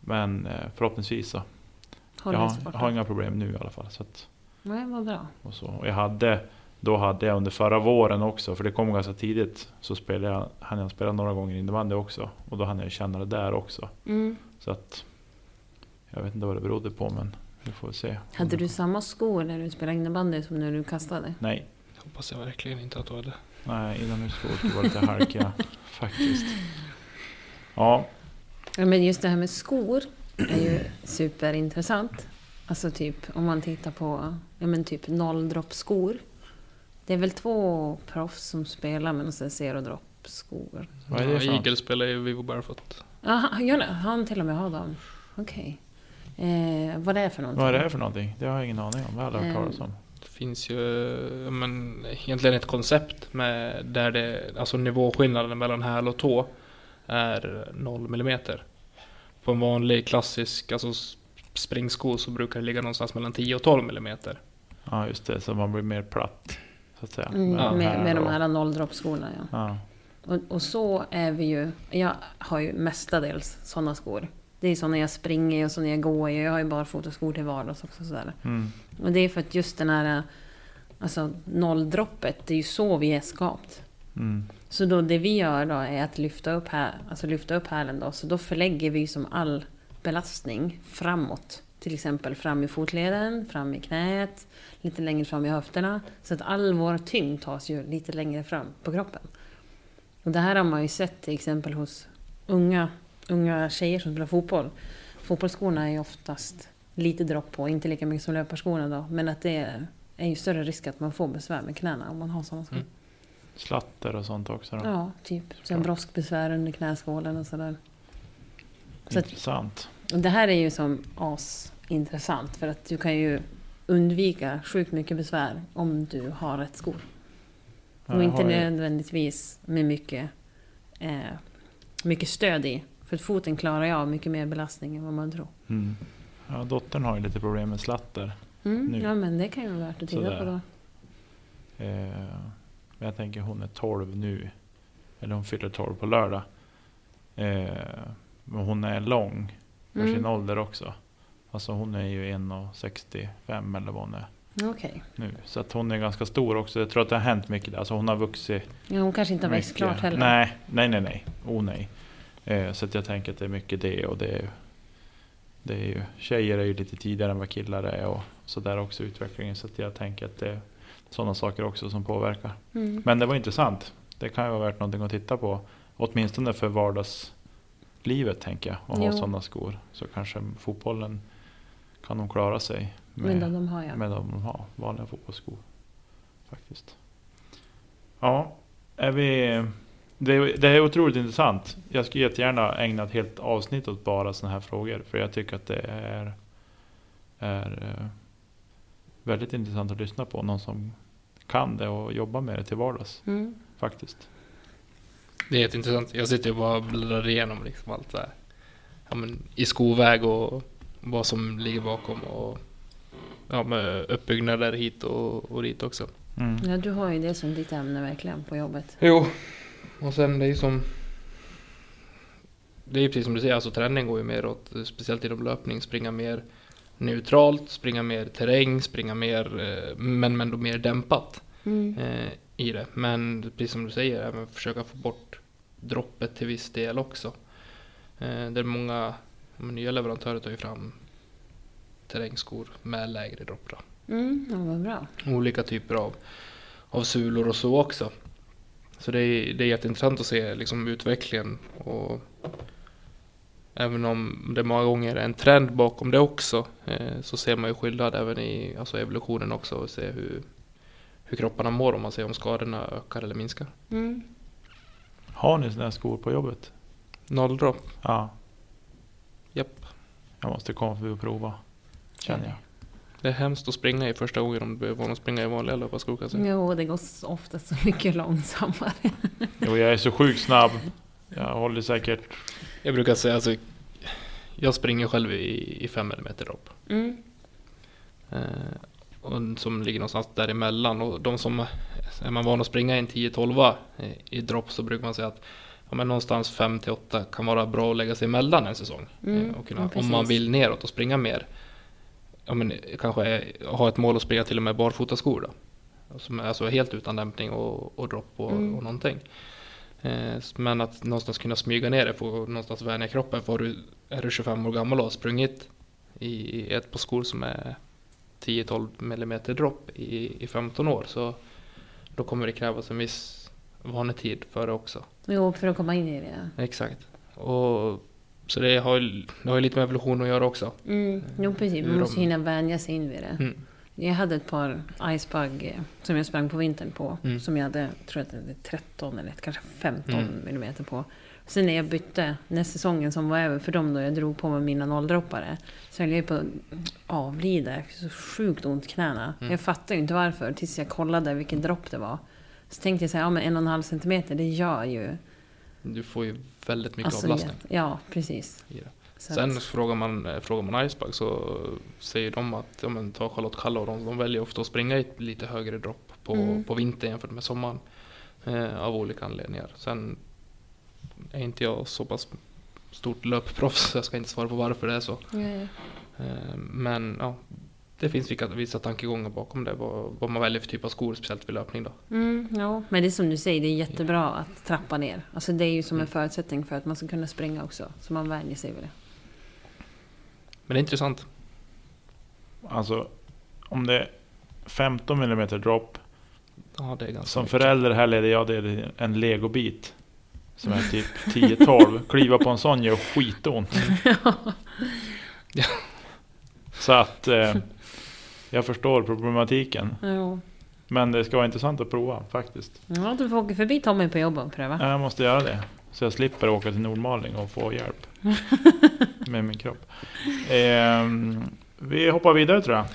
men eh, förhoppningsvis så. Jag har, borta? har inga problem nu i alla fall. Så att, Nej, vad bra. och så. Och jag hade, då hade jag under förra våren också, för det kom ganska tidigt, så spelade jag, hann jag spela några gånger innebandy också. Och då hann jag ju känna det där också. Mm. Så att jag vet inte vad det berodde på men vi får se. Hade du samma skor när du spelade innebandy som när du kastade? Nej, Hoppas jag verkligen inte att du hade. nej inomhusskor var lite halkiga [laughs] faktiskt. Ja, Ja, men just det här med skor är ju superintressant. Alltså typ om man tittar på ja, men typ nolldroppskor. Det är väl två proffs som spelar med några zero drop skor. Vad är det för? Eagle spelar ju Vivo Barefoot. Ja, han, gör det? han till och med har dem? Okej. Eh, vad det är för någonting? vad är det här för någonting? Det har jag ingen aning om. Det har jag aldrig hört talas om. Det finns ju men, egentligen ett koncept med där det, alltså nivåskillnaden mellan häl och tå är 0 millimeter. På en vanlig klassisk alltså springsko så brukar det ligga någonstans mellan 10 och 12 millimeter. Ja just det, så man blir mer platt. Så att säga. Mm, Mellan med, med de här nolldroppskorna ja. Ja. Och, och så är vi ju. Jag har ju mestadels sådana skor. Det är sådana jag springer i och sådana jag går i. Jag har ju barfotaskor till vardags också. Sådär. Mm. Och det är för att just den här alltså, nolldroppet, det är ju så vi är skapt. Mm. Så då det vi gör då är att lyfta upp, här, alltså lyfta upp hälen då. Så då förlägger vi som all belastning framåt. Till exempel fram i fotleden, fram i knät, lite längre fram i höfterna. Så att all vår tyngd tas ju lite längre fram på kroppen. Och det här har man ju sett till exempel hos unga, unga tjejer som spelar fotboll. Fotbollsskorna är ju oftast lite dropp på, inte lika mycket som löparskorna då. Men att det är, är ju större risk att man får besvär med knäna om man har sådana skor. Mm. Slatter och sånt också då. Ja, typ. Sen broskbesvär under knäskålen och sådär. Så att- Intressant. Det här är ju som asintressant för att du kan ju undvika sjukt mycket besvär om du har rätt skor. Ja, och inte nödvändigtvis med mycket, eh, mycket stöd i. För att foten klarar ju av mycket mer belastning än vad man tror. Mm. Ja, dottern har ju lite problem med slatter. Mm, Nu. ja men det kan ju vara värt att titta Sådär. på då. Eh, men jag tänker hon är 12 nu. Eller hon fyller 12 på lördag. Eh, men hon är lång för Mm. sin ålder också. Alltså hon är ju 1,65 eller vad hon är Okej. nu. Så att hon är ganska stor också. Jag tror att det har hänt mycket där. Alltså hon har vuxit Ja, hon kanske inte har växt klart heller. Nej, nej, nej. nej. Oh, nej. Eh, så att jag tänker att det är mycket det. Och det är, det är ju, tjejer är ju lite tidigare än vad killar är. Och så där också utvecklingen. Så att jag tänker att det är sådana saker också som påverkar. Mm. Men det var intressant. Det kan ju vara värt någonting att titta på. Åtminstone för vardagslivet tänker jag. Att ha sådana skor. Så kanske fotbollen kan de klara sig med, Men de, de har jag. med de de har. Vanliga fotbollsskor. Faktiskt. Ja, är vi... Det är, det är otroligt intressant. Jag skulle jättegärna ägna ett helt avsnitt åt bara sådana här frågor. För jag tycker att det är, är eh, väldigt intressant att lyssna på. Någon som kan det och jobbar med det till vardags. Mm. Faktiskt. Det är jätteintressant. Jag sitter ju bara och bläddrar igenom liksom allt så här. Ja, men, I skoväg och vad som ligger bakom och ja, med uppbyggnader hit och, och dit också. Mm. Ja, du har ju det som ditt ämne verkligen på jobbet. Jo, och sen det är ju som... Det är ju precis som du säger, alltså träning går ju mer åt, speciellt inom löpning, springa mer neutralt, springa mer terräng, springa mer, eh, men, men då mer dämpat Mm. eh, i det. Men precis som du säger, även försöka få bort droppet till viss del också. Eh, där många nya leverantörer tar ju fram terrängskor med lägre dropp. Mm, ja, vad bra. Olika typer av, av sulor och så också. Så det är, det är jätteintressant att se liksom, utvecklingen. Och även om det många gånger är en trend bakom det också eh, så ser man ju skillnad även i alltså evolutionen också och se hur, hur kropparna mår om man ser om skadorna ökar eller minskar. Mm. Har ni sådana här skor på jobbet? Nolldropp, Ja. japp. Jag måste komma förbi och prova. Känner jag. Det är hemskt att springa i första gången om du är van att springa i vanliga löparskor kan jag säga. Jo, det går ofta så mycket långsammare. [laughs] Jo, jag är så sjukt snabb. Jag håller säkert... Jag brukar säga alltså, jag springer själv i, i 5 mm dropp. Mm. Eh, och som ligger någonstans däremellan. Och de som är man van att springa i en 10-12 eh, i dropp så brukar man säga att ja, men någonstans 5-8 kan vara bra att lägga sig emellan en säsong. Mm, Eh, och kunna, ja, om man vill neråt och springa mer. Ja, men kanske är, ha ett mål att springa till och med barfotaskor då. Som är alltså helt utan dämpning och, och dropp och, Mm. och någonting. Eh, men att någonstans kunna smyga ner det, få någonstans vänja kroppen. För du, är du 25 år gammal och har sprungit i ett par skor som är 10-12 millimeter dropp i, i 15 år så då kommer det krävas en viss vanetid för det också. Jo, för att komma in i det. Exakt. Och, så det har, det har lite med evolution att göra också. Mm. Jo, precis. Man måste de- hinna vänja sig in vid det. Mm. Jag hade ett par Icebug som jag sprang på vintern på. Mm. Som jag hade, tror jag, det 13 eller kanske 15 Mm. millimeter på. Sen när jag bytte, när säsongen som var över för dem då jag drog på mig mina nolldroppare. Så höll jag på att avlida. Jag fick så sjukt ont i knäna. Mm. Jag fattade ju inte varför tills jag kollade vilken dropp det var. Så tänkte jag så här, ja men en och en halv centimeter, det gör ju... Du får ju väldigt mycket alltså, avlastning. Ja, precis. Så Sen att- frågar man, eh, frågar man Icebug så säger de att ja, men, ta Charlotte Kalla och de, de väljer ofta att springa i ett lite högre dropp på, Mm. på vintern jämfört med sommaren. Eh, av olika anledningar. Sen är inte jag så pass stort löpproffs så jag ska inte svara på varför det är så. Mm. Eh, men ja, det finns vissa, vissa tankegångar bakom det. Vad, vad man väljer för typ av skor, speciellt vid löpning då. Mm, ja, men det är som du säger, det är jättebra att trappa ner. Alltså det är ju som en Mm. förutsättning för att man ska kunna springa också. Så man vänjer sig vid det. Men det är intressant. Alltså, om det är 15 mm drop. Ja, det är ganska Som mycket. förälder här leder jag det en legobit. Som är typ 10-12. Kliva på en sån gör skitont. Ja. Så att eh, jag förstår problematiken. Jo. Men det ska vara intressant att prova faktiskt. Ja, du får åka förbi Tommy på jobbet och pröva. Ja, Jag måste göra det. Så jag slipper åka till Nordmaling och få hjälp. [laughs] med min kropp. Ehm, vi hoppar vidare tror jag.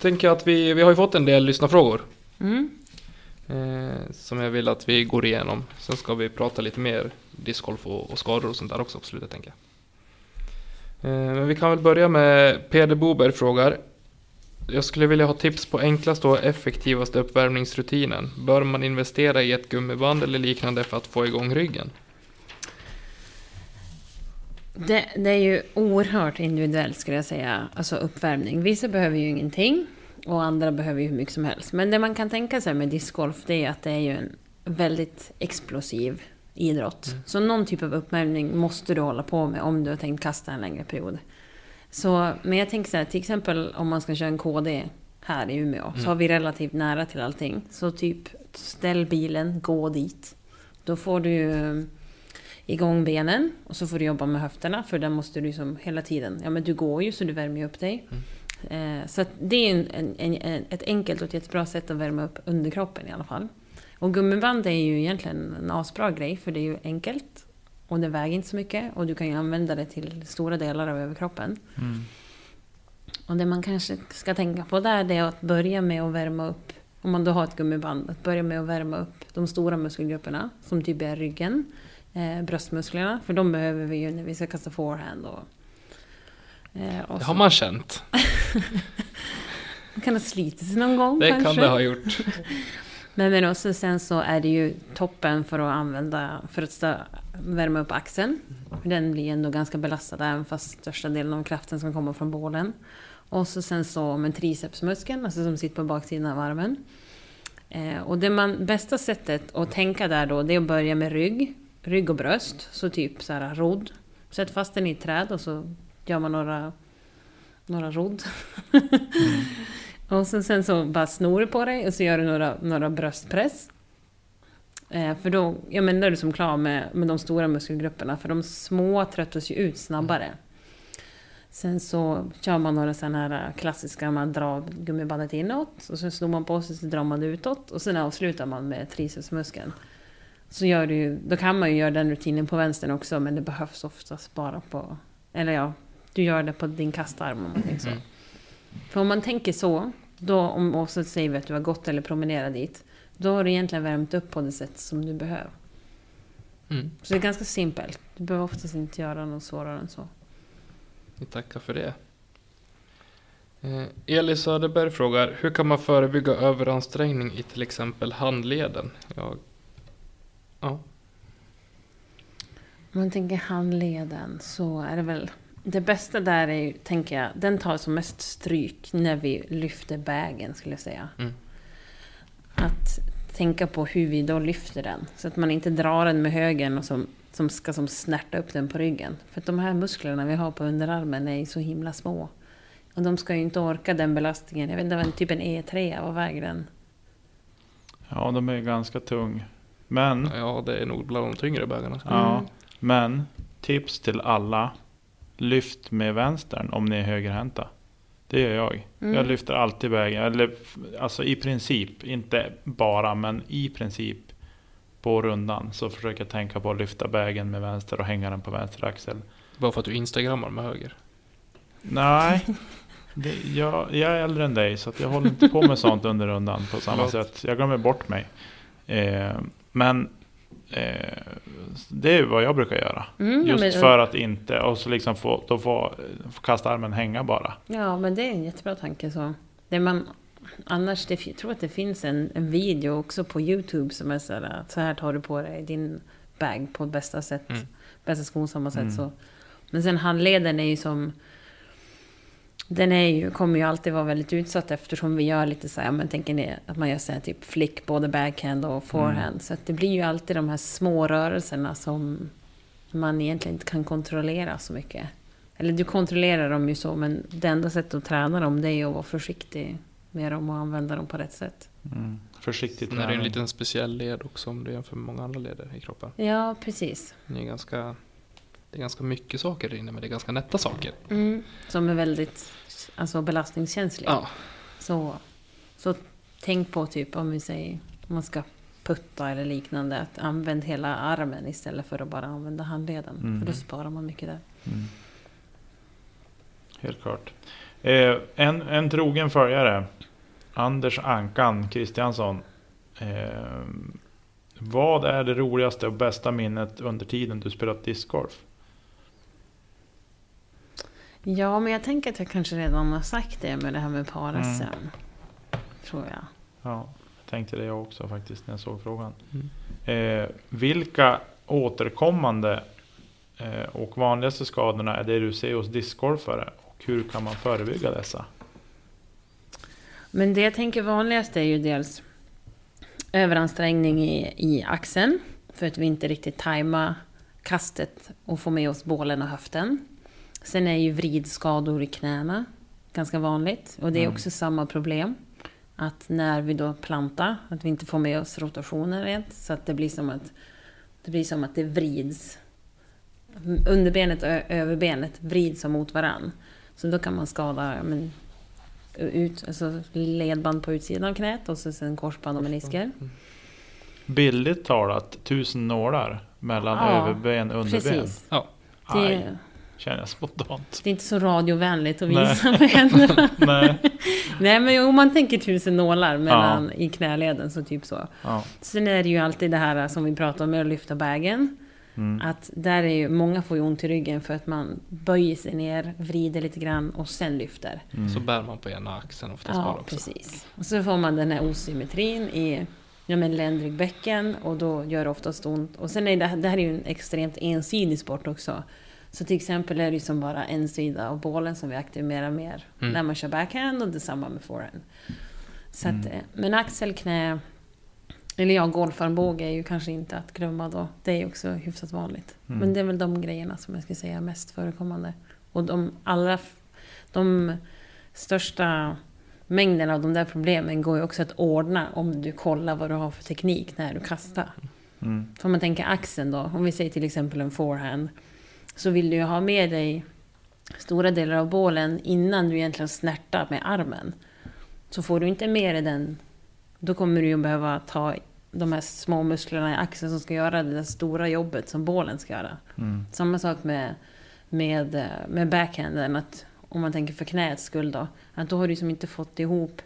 Tänker att vi, vi har ju fått en del lyssnarfrågor. Mm. Eh, som jag vill att vi går igenom. Sen ska vi prata lite mer discgolf och, och skador och sånt där också på slutet tänker jag. Eh, men vi kan väl börja med Peder Boberg frågar. Jag skulle vilja ha tips på enklaste och effektivaste uppvärmningsrutinen. Bör man investera i ett gummiband eller liknande för att få igång ryggen? Det, det är ju oerhört individuellt skulle jag säga, alltså uppvärmning. Vissa behöver ju ingenting och andra behöver ju hur mycket som helst. Men det man kan tänka sig med discgolf det är att det är ju en väldigt explosiv idrott. Så någon typ av uppvärmning måste du hålla på med om du har tänkt kasta en längre period. Så, men jag tänker så här, till exempel om man ska köra en KD här i Umeå så har vi relativt nära till allting. Så typ ställ bilen, gå dit. Då får du igång benen och så får du jobba med höfterna för där måste du som hela tiden, ja men du går ju så du värmer ju upp dig. Eh, så att det är en, en, en, ett enkelt och ett jättebra sätt att värma upp underkroppen i alla fall. Och gummiband är ju egentligen en asbra grej för det är ju enkelt och det väger inte så mycket och du kan ju använda det till stora delar av överkroppen. Mm. Och det man kanske ska tänka på där är att börja med att värma upp, om man då har ett gummiband, att börja med att värma upp de stora muskelgrupperna som typ är ryggen, eh, bröstmusklerna, för de behöver vi ju när vi ska kasta forehand. Eh, och Det så- har man känt. [laughs] man kan ha slitit sig någon gång Det kanske. kan det ha gjort. [laughs] Men, men också sen så är det ju toppen för att använda, för att värma upp axeln. Den blir ändå ganska belastad även fast största delen av kraften ska komma från bålen. Och så sen så med tricepsmuskeln, alltså som sitter på baksidan av armen. Eh, och det man, bästa sättet att tänka där då, det är att börja med rygg, rygg och bröst. Så typ så här rodd. Sätt fast den i ett träd och så gör man några, några rodd. [laughs] Och sen, sen så bara snor du på dig och så gör du några, några bröstpress. Eh, för då, ja men då är du som klar med, med de stora muskelgrupperna, för de små tröttas ju ut snabbare. Sen så kör man några sådana här klassiska, man drar gummibandet inåt och sen snor man på sig så drar man det utåt och sen avslutar man med tricepsmuskeln. Så gör du då kan man ju göra den rutinen på vänstern också men det behövs oftast bara på, eller ja, du gör det på din kastarm om man så. Mm. För om man tänker så, då om och så säger vi att du har gått eller promenerat dit, då har du egentligen värmt upp på det sätt som du behöver. Mm. Så det är ganska simpelt. Du behöver oftast inte göra något svårare än så. Vi tackar för det. Eh, Eli Söderberg frågar, hur kan man förebygga överansträngning i till exempel handleden? Jag, ja, Om man tänker handleden så är det väl... Det bästa där är ju, tänker jag, den tar som mest stryk när vi lyfter bägen skulle jag säga. Mm. Att tänka på hur vi då lyfter den. Så att man inte drar den med högen och som, som ska som snärta upp den på ryggen. För att de här musklerna vi har på underarmen är ju så himla små. Och de ska ju inte orka den belastningen. Jag vet inte, typ en E3, vad väger den? Ja, de är ganska tung. Men, ja, det är nog bland de tyngre bägarna. ja, Mm. men tips till alla. Lyft med vänstern om ni är högerhänta. Det gör jag. Mm. Jag lyfter alltid vägen. Eller alltså i princip, inte bara, men i princip på rundan så försöker jag tänka på att lyfta bägen med vänster och hänga den på vänster axel. Bara för att du instagrammar med höger. Nej, det, jag, jag är äldre än dig så att jag håller inte på med sånt under rundan på samma sätt. Jag glömmer bort mig. Eh, men det är vad jag brukar göra. Mm, Just men- för att inte, och så liksom få, då få, få kasta armen hänga bara. Ja, men det är en jättebra tanke. Så. Det man Annars, det, jag tror att det finns en, en video också på Youtube som är så här, att så här tar du på dig din bag på bästa sätt. Mm. Bästa skonsamma sätt. Mm. Så. Men sen handleden är ju som... Den är ju, kommer ju alltid vara väldigt utsatt eftersom vi gör lite så här, men tänker ni att man gör så här typ flick, både backhand och forehand. Så att det blir ju alltid de här små rörelserna som man egentligen inte kan kontrollera så mycket. Eller du kontrollerar dem ju så, men det enda sättet att träna dem det är ju att vara försiktig med dem och använda dem på rätt sätt. Mm. Försiktigt Sen är det en träning. liten speciell led också om du jämför med många andra leder i kroppen. Ja, precis. Det är ganska, det är ganska mycket saker där inne, men det är ganska nätta saker. Som är väldigt alltså, belastningskänsliga. Ja, Så, så tänk på typ om vi säger om man ska putta eller liknande. Att använd hela armen istället för att bara använda handleden. Mm. För då sparar man mycket där. Mm. Helt klart. Eh, en, en trogen följare, Anders Ankan Kristiansson. Eh, vad är det roligaste och bästa minnet under tiden du spelat discgolf? Ja, men jag tänker att jag kanske redan har sagt det med det här med par-SM. Mm. Tror jag. Ja, jag tänkte det jag också faktiskt när jag såg frågan. Mm. Eh, vilka återkommande eh, och vanligaste skadorna är det du ser hos discgolfare? Och hur kan man förebygga dessa? Men det jag tänker vanligast är ju dels överansträngning i, i axeln. För att vi inte riktigt tajmar kastet och får med oss bålen och höften. Sen är ju vridskador i knäna ganska vanligt. Och det är Mm. också samma problem. Att när vi då plantar, att vi inte får med oss rotationen rent. Så att det blir som att det, blir som att det vrids. Underbenet och överbenet vrids mot varann. Så då kan man skada men, ut, alltså ledband på utsidan av knät och så sen korsband och menisker. Bildligt talat, tusen nålar mellan Ja, överben och underben. Precis. Ja. Det, känner jag spontant. det är inte så radiovänligt att Nej. visa med händerna. [laughs] Nej. [laughs] Nej men om man tänker tusen nålar mellan, i knäleden så typ så. Ja. Sen är det ju alltid det här som vi pratar om med att lyfta bagen. Mm. Att där är ju, många får ju ont i ryggen för att man böjer sig ner, vrider lite grann och sen lyfter. Mm. Så bär man på ena axeln oftast bara Ja, också. precis. Och så får man den här osymmetrin i ja, men ländryggbäcken och då gör det oftast ont. Och sen är det, det här är ju en extremt ensidig sport också. Så till exempel är det som bara en sida av bålen som vi aktiverar mer Mm. när man kör backhand och detsamma med forehand. Så Mm. att, eh, men axel, knä, eller ja, golfarmbåge är ju kanske inte att glömma då. Det är ju också hyfsat vanligt. Mm. Men det är väl de grejerna som jag skulle säga är mest förekommande. Och de allra... De största mängden av de där problemen går ju också att ordna om du kollar vad du har för teknik när du kastar. Mm. Så om man tänker axeln då, om vi säger till exempel en forehand. Så vill du ju ha med dig stora delar av bålen innan du egentligen snärtar med armen. Så får du inte med dig den, då kommer du ju behöva ta de här små musklerna i axeln som ska göra det där stora jobbet som bålen ska göra. Mm. Samma sak med, med, eh, med backhanden. Att om man tänker för knäets skull då. Att då har du som inte fått ihop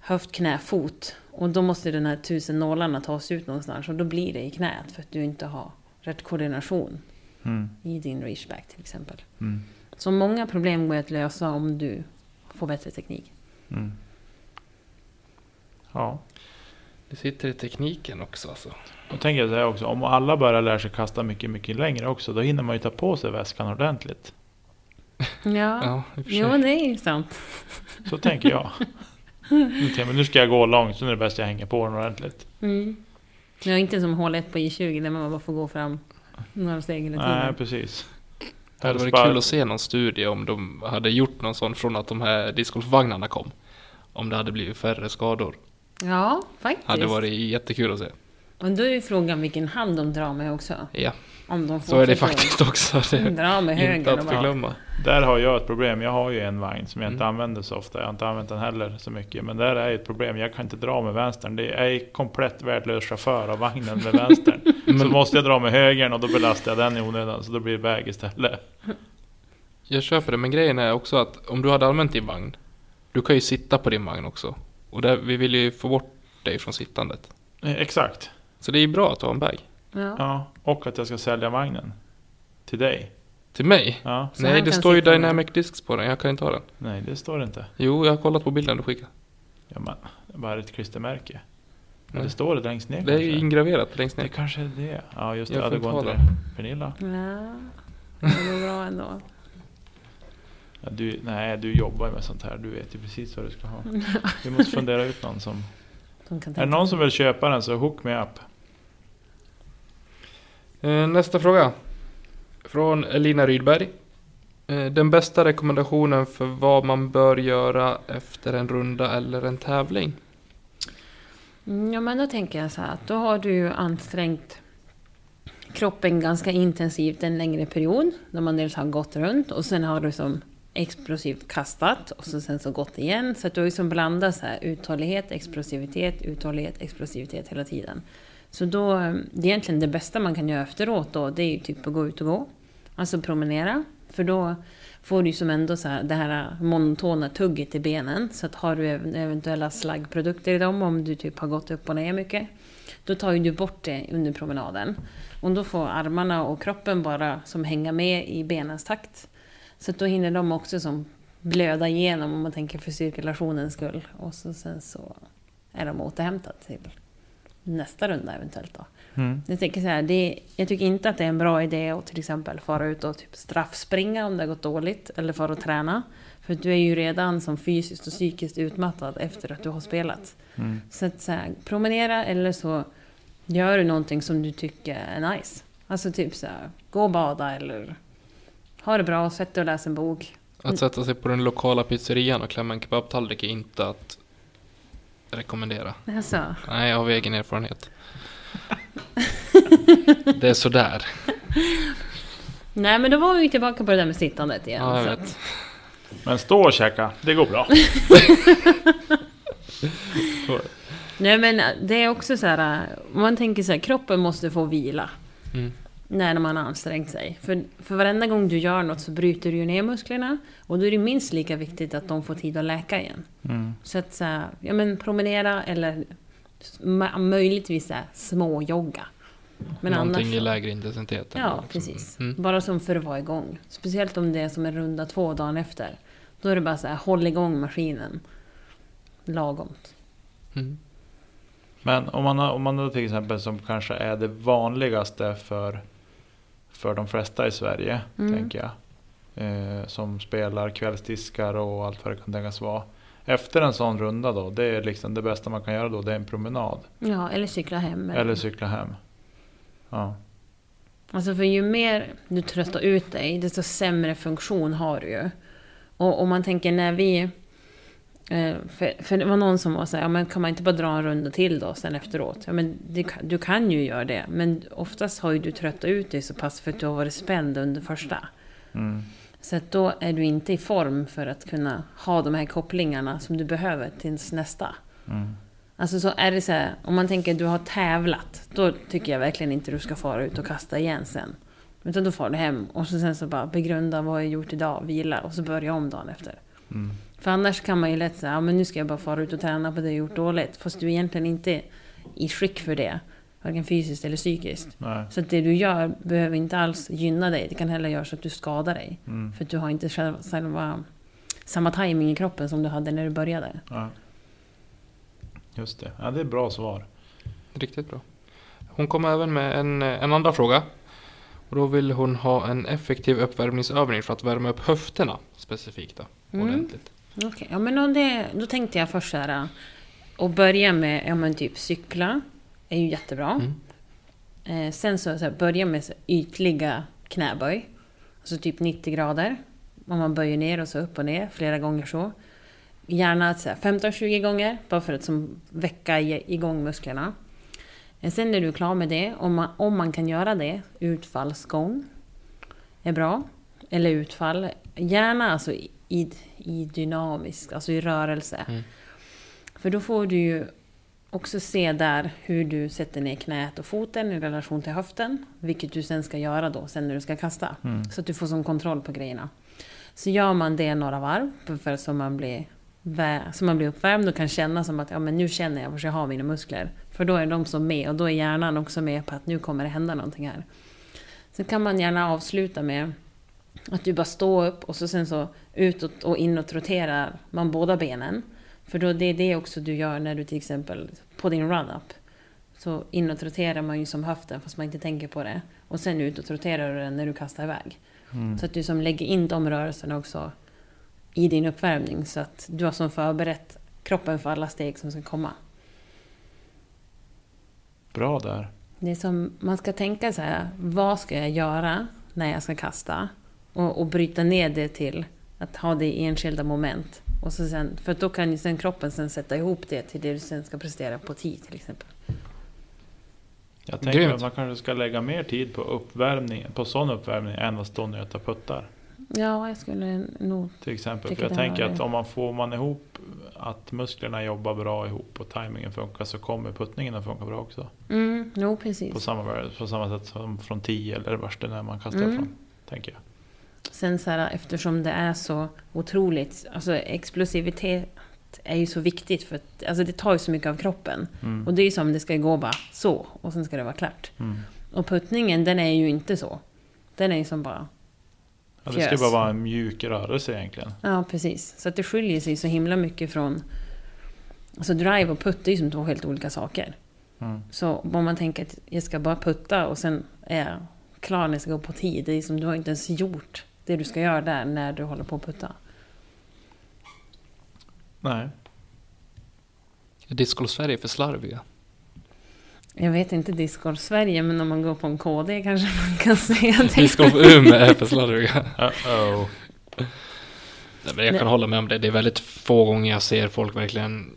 höft, knä, fot. Och då måste den här tusen nålarna tas ut någonstans. Och då blir det i knät för att du inte har rätt koordination Mm. i din reachback till exempel. Mm. Så många problem går att lösa om du får bättre teknik. Mm. Ja, Det sitter i tekniken också alltså. och tänker jag så här också. Om alla börjar lära sig kasta mycket, mycket längre också. Då hinner man ju ta på sig väskan ordentligt. [laughs] Ja, Ja, jo det är ju sant. Så [laughs] tänker jag. Men nu ska jag gå långt, så nu är det bäst jag hänger på den ordentligt. Mm. Är inte som hål 1 på I20 där man bara får gå fram några steg hela tiden. Nej, precis. Det hade varit Bara- kul att se någon studie om de hade gjort någon sån från att de här discgolfvagnarna kom. Om det hade blivit färre skador. Ja, faktiskt. Hade varit jättekul att se. Och då är ju frågan vilken hand de drar med också. Ja, Om de så är det faktiskt också. [laughs] Det Dra med är inte höger och att förglömma. Där har jag ett problem. Jag har ju en vagn som jag inte Mm. använder så ofta. Jag har inte använt den heller så mycket. Men där är ett problem. Jag kan inte dra med vänstern. Det är jag är komplett värdelös chaufför av vagnen med vänstern. [laughs] Så Men måste jag dra med högern och då belastar jag den i onödan. Så då blir det väg istället. [laughs] jag köper det, men grejen är också att om du hade använt din vagn, du kan ju sitta på din vagn också. Och där, vi vill ju få bort dig från sittandet. Eh, Exakt. Så det är bra att ha en bag. Ja. Ja, och att jag ska sälja vagnen. Till dig. Till mig? Ja, Nej, det står ju sitta med. Dynamic Discs på den. Jag kan inte ha den. nej det står det inte. Jo, jag har kollat på bilden du skickade. Ja, men vad är det ett klistermärke? Nej. Eller står det längst ner Det är kanske? ingraverat längst Det ner. kanske är det. Ja, just det. Jag Ja, det får går inte det. det. Pernilla? [laughs] Ja, det går bra ändå. Ja, du, nej, du jobbar ju med sånt här. Du vet ju precis vad du ska ha. [laughs] Vi måste fundera ut någon som... Kan Är det någon som vill köpa den så hook me up. Eh, Nästa fråga. Från Elina Rydberg. Eh, Den bästa rekommendationen för vad man bör göra efter en runda eller en tävling? Mm, Ja, men då tänker jag så här att då har du ansträngt kroppen ganska intensivt en längre period. När man dels har gått runt och sen har du som explosivt kastat och så sen så gått igen. Så att du har ju som blandat så här uthållighet, explosivitet, uthållighet, explosivitet hela tiden. Så då, det är egentligen det bästa man kan göra efteråt då, det är ju typ att gå ut och gå. Alltså promenera. För då får du ju som ändå så här, det här monotona tugget i benen. Så att har du eventuella slaggprodukter i dem, om du typ har gått upp och ner mycket, då tar ju du bort det under promenaden. Och då får armarna och kroppen bara som hänga med i benens takt. Så att då hinner de också som blöda igenom om man tänker för cirkulationens skull. Och så, sen så är de återhämtade Typ nästa runda eventuellt då. Mm. Jag, tänker så här, det, jag tycker inte att det är en bra idé att till exempel fara ut och typ straffspringa om det har gått dåligt. Eller fara och träna. För du är ju redan som fysiskt och psykiskt utmattad efter att du har spelat. Mm. Så att så här, promenera eller så gör du någonting som du tycker är nice. Alltså typ så här, gå och bada eller ha det bra, sätt dig och läs en bok. Att sätta sig på den lokala pizzerian och klämma en kebabtallrik är inte att rekommendera. Alltså, Nej, av egen erfarenhet. [laughs] Det är sådär. nej men då var vi tillbaka på det där med sittandet igen. Ja, jag vet. Men stå och käka, det går bra. [laughs] Nej men det är också så här, om man tänker så här, kroppen måste få vila. Mm. När man har ansträngt sig. För, för varenda gång du gör något så bryter du ju ner musklerna. Och då är det minst lika viktigt att de får tid att läka igen. Mm. Så att ja men promenera eller möjligtvis så här, små jogga. Men Någonting annars, i lägre intensitet. Ja, ändå. precis. Mm. Bara som för att vara igång. Speciellt om det är som en runda två dagen efter. Då är det bara så här, håll igång maskinen. Lagomt. Mm. Men om man, har- om man då till exempel som kanske är det vanligaste för, för de flesta i Sverige, Mm. tänker jag. Eh, som spelar kvällsdiskar och allt vad det kan tänkas vara. Efter en sån runda då, det är liksom det bästa man kan göra då, det är en promenad. Ja, eller cykla hem. Eller cykla hem. Ja. Alltså för ju mer du tröttar ut dig, desto sämre funktion har du ju. Och om man tänker när vi... eh, För, för det var någon som var så här, ja, men kan man inte bara dra en runda till då sen efteråt? Ja, men det, du kan ju göra det, men oftast har ju du tröttat ut dig så pass för att du har varit spänd under första. Mm. Så att då är du inte i form för att kunna ha de här kopplingarna som du behöver tills nästa. Mm. Alltså så är det så här, om man tänker att du har tävlat, då tycker jag verkligen inte du ska fara ut och kasta igen sen. Utan då far du hem och så sen så bara begrunda vad jag gjort idag, vila och så börja om dagen efter. Mm. För annars kan man ju lätt säga, ja men nu ska jag bara fara ut och träna på det jag gjort dåligt. Fast du är egentligen inte i skick för det. Varken fysiskt eller psykiskt. Nej. Så att det du gör behöver inte alls gynna dig. Det kan heller göra så att du skadar dig. Mm. För att du har inte själva, själva samma timing i kroppen som du hade när du började. Ja. Just det. Ja, det är bra svar. Riktigt bra. Hon kom även med en, en andra fråga. Och då vill hon ha en effektiv uppvärmningsövning för att värma upp höfterna specifikt då. Mm. Ordentligt. Okej, ja men då, det, då tänkte jag först så här. äh, Och börja med, ja men typ cykla. Är ju jättebra. Mm. Eh, sen så, så här, börja med så ytliga knäböj. Alltså typ 90 grader. Om man böjer ner och så upp och ner flera gånger så. Gärna så här 15-20 gånger, bara för att som, väcka igång musklerna. Eh, Sen är du klar med det, om man, om man kan göra det, utfallsgång är bra. Eller utfall. Gärna alltså i, i, dynamisk, alltså i rörelse. Mm. För då får du ju också se där hur du sätter ner knät och foten i relation till höften. Vilket du sen ska göra då, sen när du ska kasta. Mm. Så att du får som kontroll på grejerna. Så gör man det några varv, för- så man blir, så man blir uppvärmd och kan känna som att ja, men nu känner jag var jag har mina muskler. För då är de som med och då är hjärnan också med på att nu kommer det hända någonting här. Sen kan man gärna avsluta med att du bara står upp och så sen så utåt och inåt roterar man båda benen. För då det är det också du gör när du till exempel på din run-up. Så inåt roterar man ju som höften fast man inte tänker på det. Och sen utåt roterar du den när du kastar iväg. Mm. Så att du som lägger in de rörelserna också i din uppvärmning. Så att du har som förberett kroppen för alla steg som ska komma. Bra där. Det är som, man ska tänka så här, vad ska jag göra när jag ska kasta? Och, och bryta ner det till att ha det i enskilda moment. Och så sen, för då kan ju sen kroppen sen sätta ihop det till det du sen ska prestera på tid till exempel. Jag tänker Grymt. att man kanske ska lägga mer tid på uppvärmning, på sån uppvärmning än att stå och nöta puttar. Ja, jag skulle nog... Till exempel. För jag tänker att om man får man ihop att musklerna jobbar bra ihop och tajmingen funkar så kommer puttningen att funka bra också. Mm, På precis. samma, värde- på samma sätt som från 10 eller värsta när man kastar Mm. från. Tänker jag. Sen så här, eftersom det är så otroligt, alltså explosivitet är ju så viktigt för att alltså det tar ju så mycket av kroppen. Mm. Och det är ju som det ska gå bara så och sen ska det vara klart. Mm. Och puttningen den är ju inte så. Den är ju som bara, Ja, det ska bara vara en mjuk rörelse egentligen. ja precis. Så att det skiljer sig så himla mycket från, alltså drive och putt är ju som två helt olika saker. Mm. Så om man tänker att jag ska bara putta och sen är jag klar när jag ska gå på tid. Det är som du har inte ens gjort det du ska göra där när du håller på att putta. Nej. Är Discgolf Sverige för slarviga? Jag vet inte Discord Sverige, men om man går på en KD kanske man kan [laughs] säga det. Discgolf Umeå är för slarviga. Uh-oh. Nej, men jag kan Nej. hålla med om det. Det är väldigt få gånger jag ser folk verkligen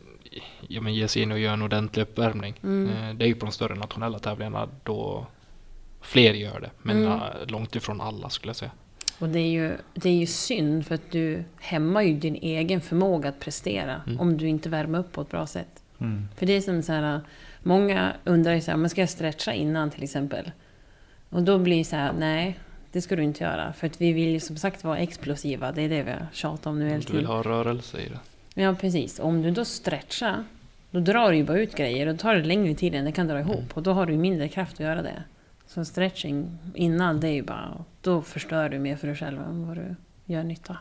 ja, men ge sig in och göra en ordentlig uppvärmning. Mm. Eh, Det är ju på de större nationella tävlingarna då fler gör det. Men Mm. eh, långt ifrån alla skulle jag säga. Och det är, ju, det är ju synd för att du hämmar ju din egen förmåga att prestera Mm. om du inte värmer upp på ett bra sätt. Mm. För det är som så här, många undrar ju så här, men ska jag stretcha innan till exempel? Och då blir det så här, nej, det ska du inte göra. För att vi vill ju som sagt vara explosiva, det är det vi har tjatat om nu hela Du vill tiden. ha rörelse i det. Ja, precis. Om du då stretchar, då drar du ju bara ut grejer och då tar det längre tid än det kan dra ihop. Mm. Och då har du mindre kraft att göra det. Så stretching innan, det är ju bara... Då förstör du mer för dig själv än vad du gör nytta.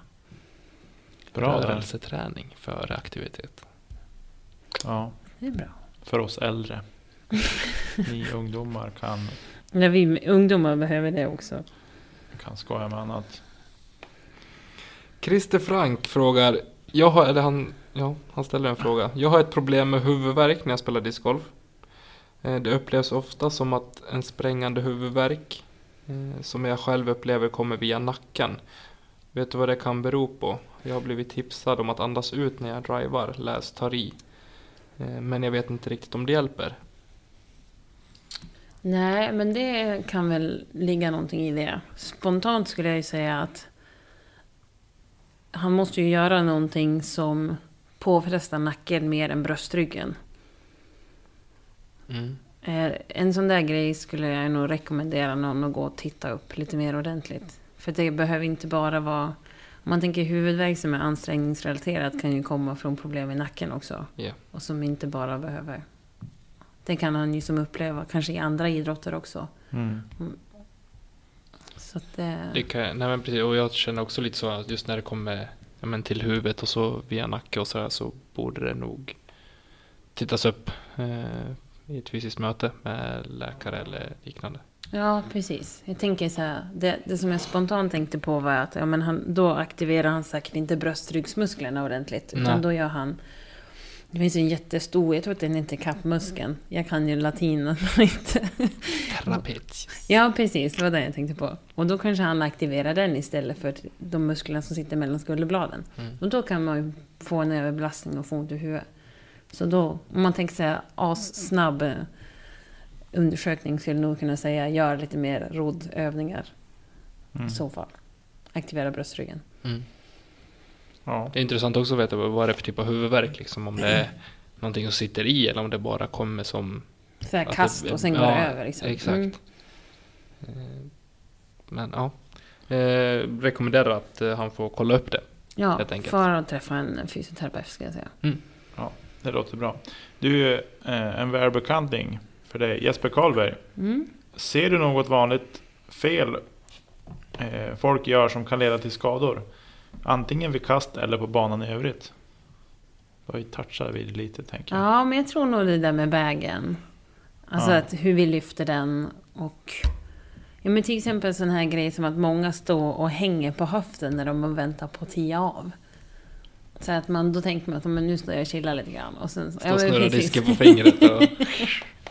Bra. Rörelseträning före aktivitet. Ja, Det är bra. för oss äldre. Ni ungdomar kan, Ja, vi ungdomar behöver det också. kan skoja med annat. Christer Frank frågar, jag har, eller han, ja, han ställer en fråga. Jag har ett problem med huvudvärk när jag spelar discgolf. Eh, det upplevs ofta som att en sprängande huvudvärk eh, som jag själv upplever kommer via nacken. Vet du vad det kan bero på? Jag har blivit tipsad om att andas ut när jag drivar, läs tar i. Eh, men jag vet inte riktigt om det hjälper. Nej, men det kan väl ligga någonting i det. Spontant skulle jag ju säga att han måste ju göra någonting som påfrestar nacken mer än bröstryggen. Mm. Eh, En sån där grej skulle jag nog rekommendera någon att gå och titta upp lite mer ordentligt. För det behöver inte bara vara... Om man tänker huvudvärk som är ansträngningsrelaterat kan ju komma från problem i nacken också. Ja. Och som inte bara behöver... Det kan han ju som uppleva, kanske i andra idrotter också. Mm. Så att det... Det kan, nej men precis, och jag känner också lite så att just när det kommer ja, men till huvudet och så via nacke och så här så borde det nog tittas upp eh, i ett fysiskt möte med läkare eller liknande. Ja, precis. Jag tänker så här, det, det som jag spontant tänkte på var att ja, men han, då aktiverar han säkert inte bröstryggsmusklerna ordentligt. Utan Nej. då gör han... Det finns en jättestor, jag tror att den heter kappmuskeln. Jag kan ju latin [laughs] men inte... Trapezius. Ja, precis. Det var det jag tänkte på. Och då kanske han aktiverar den istället för de musklerna som sitter mellan skulderbladen. Mm. Och då kan man ju få en överbelastning och få ont i huvudet. Så då, om man tänker sig snabb undersökning skulle jag nog kunna säga gör lite mer roddövningar Mm. i så fall. Aktivera bröstryggen. Mm. Ja. Det är intressant också att veta vad vad det är för typ av huvudvärk. Liksom, om det är någonting som sitter i eller om det bara kommer som... Så kast det- och sen går ja, det över. Liksom. Exakt. Mm. Eh, Men ja. Eh, rekommenderar att eh, han får kolla upp det. Ja, för att träffa en fysioterapeut ska jag säga. Det låter bra. Du, eh, en välbekanting för dig. Jesper Karlberg. Mm. Ser du något vanligt fel eh, folk gör som kan leda till skador? Antingen vid kast eller på banan i övrigt. har ju touchat vid det lite, tänker jag. Ja, men jag tror nog det där med vägen. Alltså Ja. att hur vi lyfter den och... Ja, men till exempel sån här grej som att många står och hänger på höften när de väntar på att tia av. Så att man, då tänker man att men nu står jag och chillar lite grann. Och sen, Stå ja, och men snurra precis. disken på fingret. Och,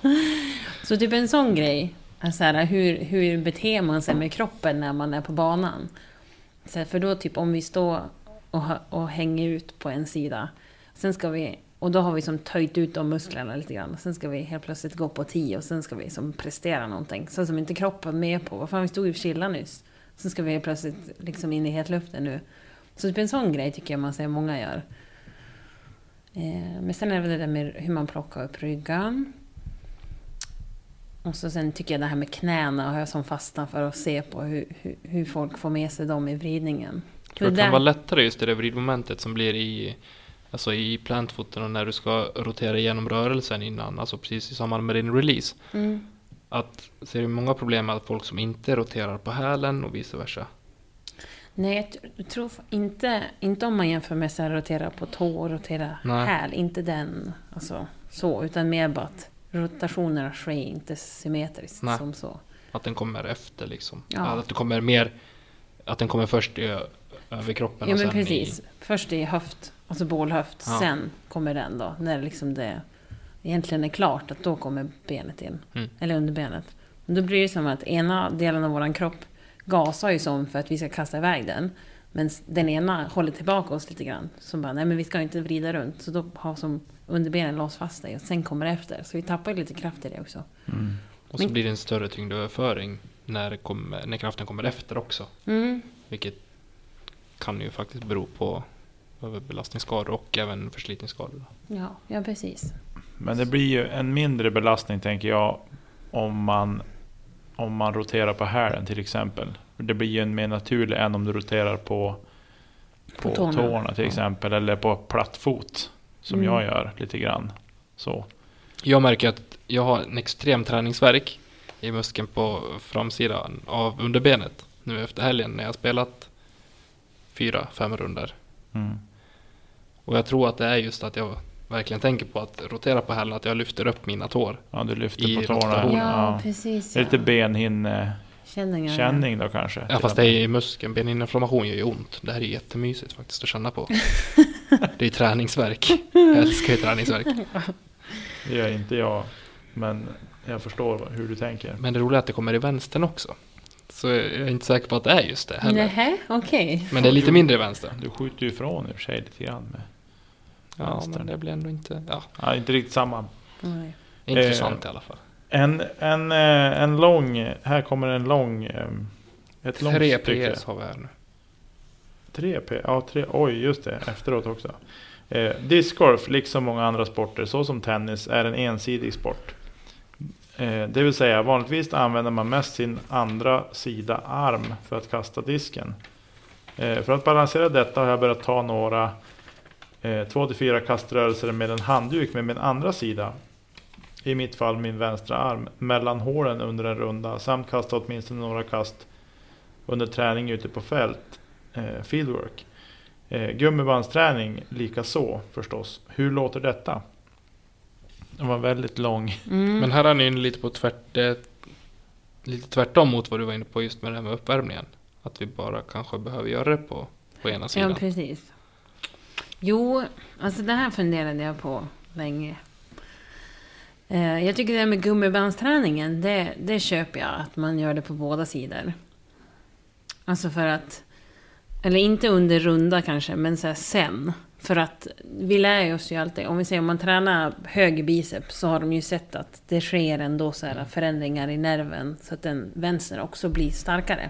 [laughs] Så typ en sån grej. Alltså här, hur, hur beter man sig med kroppen när man är på banan? Så här, för då typ om vi står och, och hänger ut på en sida. Sen ska vi, och då har vi som töjt ut de musklerna lite grann. Sen ska vi helt plötsligt gå på 10 och sen ska vi som prestera någonting. Så som inte kroppen med på. Vad fan, vi stod ju och chillade nyss. Sen ska vi helt plötsligt liksom in i hetluften nu. Så typ en sån grej tycker jag man ser många gör. Eh, men sen är det väl det där med hur man plockar upp ryggen. Och så sen tycker jag det här med knäna har jag som fastnar för att se på hur, hur, hur folk får med sig dem i vridningen. jag tror det där- kan vara lättare just det där vridmomentet som blir i Alltså i plantfoten och när du ska rotera igenom rörelsen innan, alltså precis i samband med din release. Mm. Att ser du många problem med att folk som inte roterar på hälen och vice versa. Nej, jag tror inte, inte om man jämför med här, rotera på tå och rotera Nej. häl. Inte den, alltså så. Utan mer bara att rotationerna sker inte symmetriskt Nej. som så. Att den kommer efter liksom. Ja. Att det kommer mer, att den kommer först i ö- överkroppen Ja men precis. i... Först i höft, alltså bålhöft. Ja. Sen kommer den då. När liksom det egentligen är klart att då kommer benet in. Mm. Eller underbenet. Och då blir det som att ena delen av våran kropp gasar ju som för att vi ska kasta iväg den. Men den ena håller tillbaka oss lite grann. Som bara, nej men vi ska inte vrida runt. Så då har som underbenen låst fast dig och sen kommer det efter. Så vi tappar ju lite kraft i det också. Mm. Och så Men- blir det en större tyngdöverföring när, kommer, när kraften kommer efter också. Mm. Vilket kan ju faktiskt bero på överbelastningsskador och även förslitningsskador. Ja, ja precis. Men det blir ju en mindre belastning tänker jag om man, om man roterar på hälen till exempel. Det blir ju en mer naturlig än om du roterar på, på, På tårna. tårna. till Ja. exempel. Eller på platt fot. Som Mm. jag gör lite grann. Så. Jag märker att jag har en extrem träningsverk i muskeln på framsidan av underbenet nu efter helgen när jag har spelat fyra, fem runder. Mm. Och jag tror att det är just att jag verkligen tänker på att rotera på hälen, att jag lyfter upp mina tår. Ja, du lyfter I på tårna. Ja, Ja. precis. Det är lite benhinnekänning Känningar. då kanske. Ja, fast det är i muskeln, beninflammation gör ju ont. Det här är jättemysigt faktiskt att känna på. [laughs] Det är träningsverk. Jag älskar ju träningsverk. Det gör inte jag. Men jag förstår hur du tänker. Men det roliga är att det kommer i vänstern också. Så jag är inte säker på att det är just det heller. Nähä, okej. Men det är lite mindre i vänster. Du skjuter ju ifrån i och för sig lite grann. Med. Ja, men det blir ändå inte... Ja, Ja, inte riktigt samma. Nej. intressant Eh, i alla fall. En, en, eh, en lång, här kommer en lång, eh, ett långt Tre stycke. PS har vi här nu. 3 P, ja tre, oj just det, efteråt också. Eh, discgolf, liksom många andra sporter, såsom tennis, är en ensidig sport. Eh, det vill säga, vanligtvis använder man mest sin andra sida arm för att kasta disken. Eh, för att balansera detta har jag börjat ta några eh, 2-4 kaströrelser med en handduk med min andra sida. I mitt fall min vänstra arm, mellan hålen under en runda samt kasta åtminstone några kast under träning ute på fält eh, fieldwork. Eh, gummibandsträning lika så förstås. Hur låter detta? Det var väldigt lång. Mm. Men här är ni lite på tvärt... eh, Lite tvärtom mot vad du var inne på just med det här med uppvärmningen. Att vi bara kanske behöver göra det på, på ena sidan. Ja, precis. Jo, alltså det här funderade jag på länge. Eh, Jag tycker det här med gummibandsträningen, det, det köper jag att man gör det på båda sidor. Alltså för att, eller inte under runda kanske, men så här sen. För att vi lär ju oss ju alltid, om vi säger om man tränar höger biceps så har de ju sett att det sker ändå så här förändringar i nerven så att den vänster också blir starkare.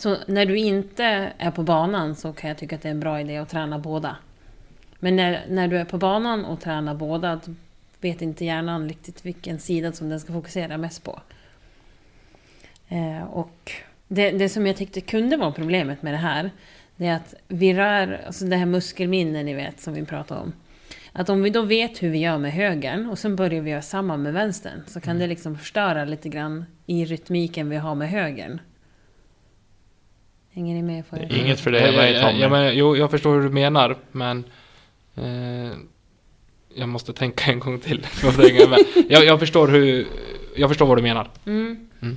Så när du inte är på banan så kan jag tycka att det är en bra idé att träna båda. Men när, när du är på banan och tränar båda, då vet inte hjärnan riktigt vilken sida som den ska fokusera mest på. Eh, och det, det som jag tyckte kunde vara problemet med det här, det är att vi rör, alltså det här muskelminne ni vet som vi pratade om. Att om vi då vet hur vi gör med högern och sen börjar vi göra samma med vänstern så kan det liksom förstöra lite grann i rytmiken vi har med högern. Hänger ni med på det? Inget för dig och mig, eh, Tommy. ja, men, Jo, jag förstår hur du menar, men Eh, jag måste tänka en gång till. [laughs] jag, jag, förstår hur, jag förstår vad du menar. Mm. Mm.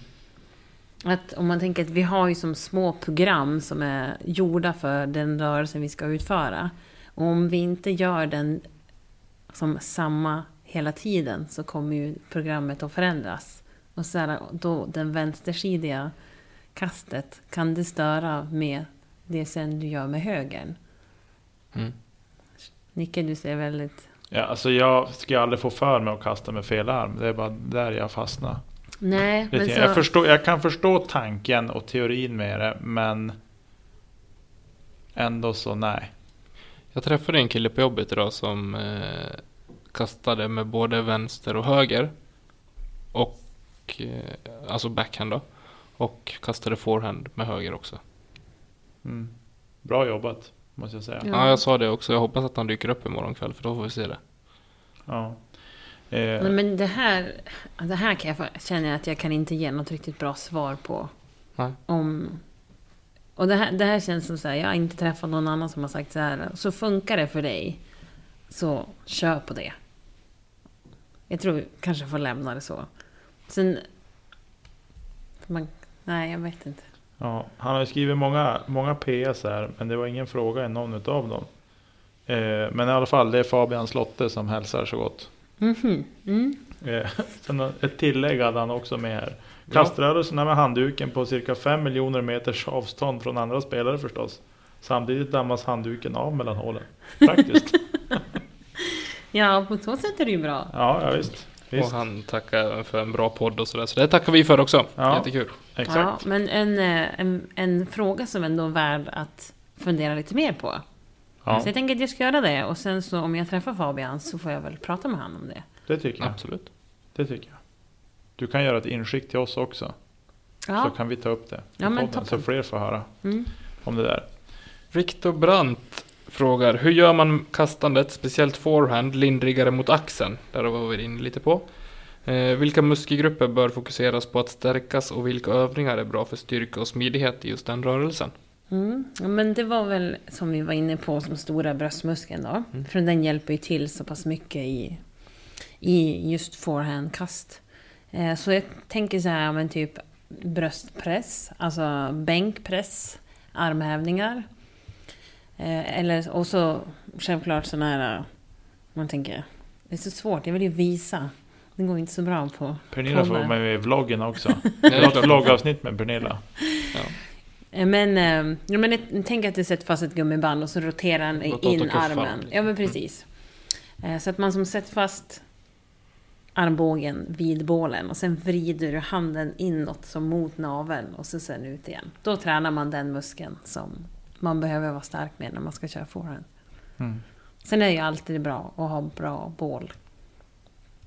Att om man tänker att vi har ju som små program som är gjorda för den rörelsen vi ska utföra. Och om vi inte gör den som samma hela tiden så kommer ju programmet att förändras. Och så här, då den vänstersidiga kastet kan det störa med det sen du gör med högern. Mm. Nicke, du ser väldigt... Ja, alltså jag ska aldrig få för mig att kasta med fel arm. Det är bara där jag fastnar. Nej, men så... Jag, förstår, jag kan förstå tanken och teorin med det, men ändå så nej. Jag träffade en kille på jobbet idag som eh, kastade med både vänster och höger. Och eh, alltså backhand då. Och kastade forehand med höger också. Mm. Bra jobbat, måste jag säga. Ja. Ja. jag sa det också. Jag hoppas att han dyker upp imorgon kväll för då får vi se det. Ja. Eh, Men det här, det här kan jag, känner jag att jag kan inte ge något riktigt bra svar på. Nej. Om, och det här, det här känns som så här, jag har inte träffat någon annan som har sagt så här. Så funkar det för dig, så kör på det. Jag tror vi kanske får lämna det så. Sen... Man, nej, jag vet inte. ja, han har ju skrivit många, många PS här, men det var ingen fråga i någon utav dem. Eh, men i alla fall, det är Fabian Slotte som hälsar så gott. Mhm, Mm. Eh, [laughs] sen ett tillägg hade han också med här. Kaströrelserna med handduken på cirka 5 miljoner meters avstånd från andra spelare förstås. Samtidigt dammas handduken av mellan hålen. Praktiskt. [laughs] [laughs] Ja, på så sätt är det ju bra. ja, ja visst. Och visst. han tackar för en bra podd och sådär. Så det tackar vi för också. Ja. Jättekul. Exakt. Ja, men en, eh, en, en fråga som ändå är värd att fundera lite mer på. Ja, Så jag tänker att jag ska göra det och sen så om jag träffar Fabian så får jag väl prata med honom om det. det tycker jag. Absolut. Det tycker jag. Du kan göra ett inskick till oss också. Så Ja, kan vi ta upp det. Ja, men podden, så fler får höra mm. om det där. Viktor Brandt frågar, hur gör man kastandet, speciellt forehand, lindrigare mot axeln? Där var vi inne lite på. Eh, vilka muskelgrupper bör fokuseras på att stärkas och vilka övningar är bra för styrka och smidighet i just den rörelsen? Mm. Men det var väl som vi var inne på som stora bröstmuskeln då. Mm. För den hjälper ju till så pass mycket i, i just forehandkast. Eh, så jag tänker så här, men typ bröstpress, alltså bänkpress, armhävningar. Eh, eller, och så självklart sådana här, man tänker, det är så svårt, jag vill ju visa. Det går inte så bra på Pernilla får vara med i vloggen också. [laughs] Ja, det är ett vloggavsnitt med Pernilla. Eh, Men, eh, ja, men tänk att du sätter fast ett gummiband och så roterar den in armen. liksom. Ja, men precis. Eh, Så att man som sätter fast armbågen vid bålen och sen vrider du handen inåt som mot naveln och så sen ut igen. Då tränar man den muskeln som man behöver vara stark med när man ska köra forehand. Mm. Sen är det ju alltid bra att ha bra bål.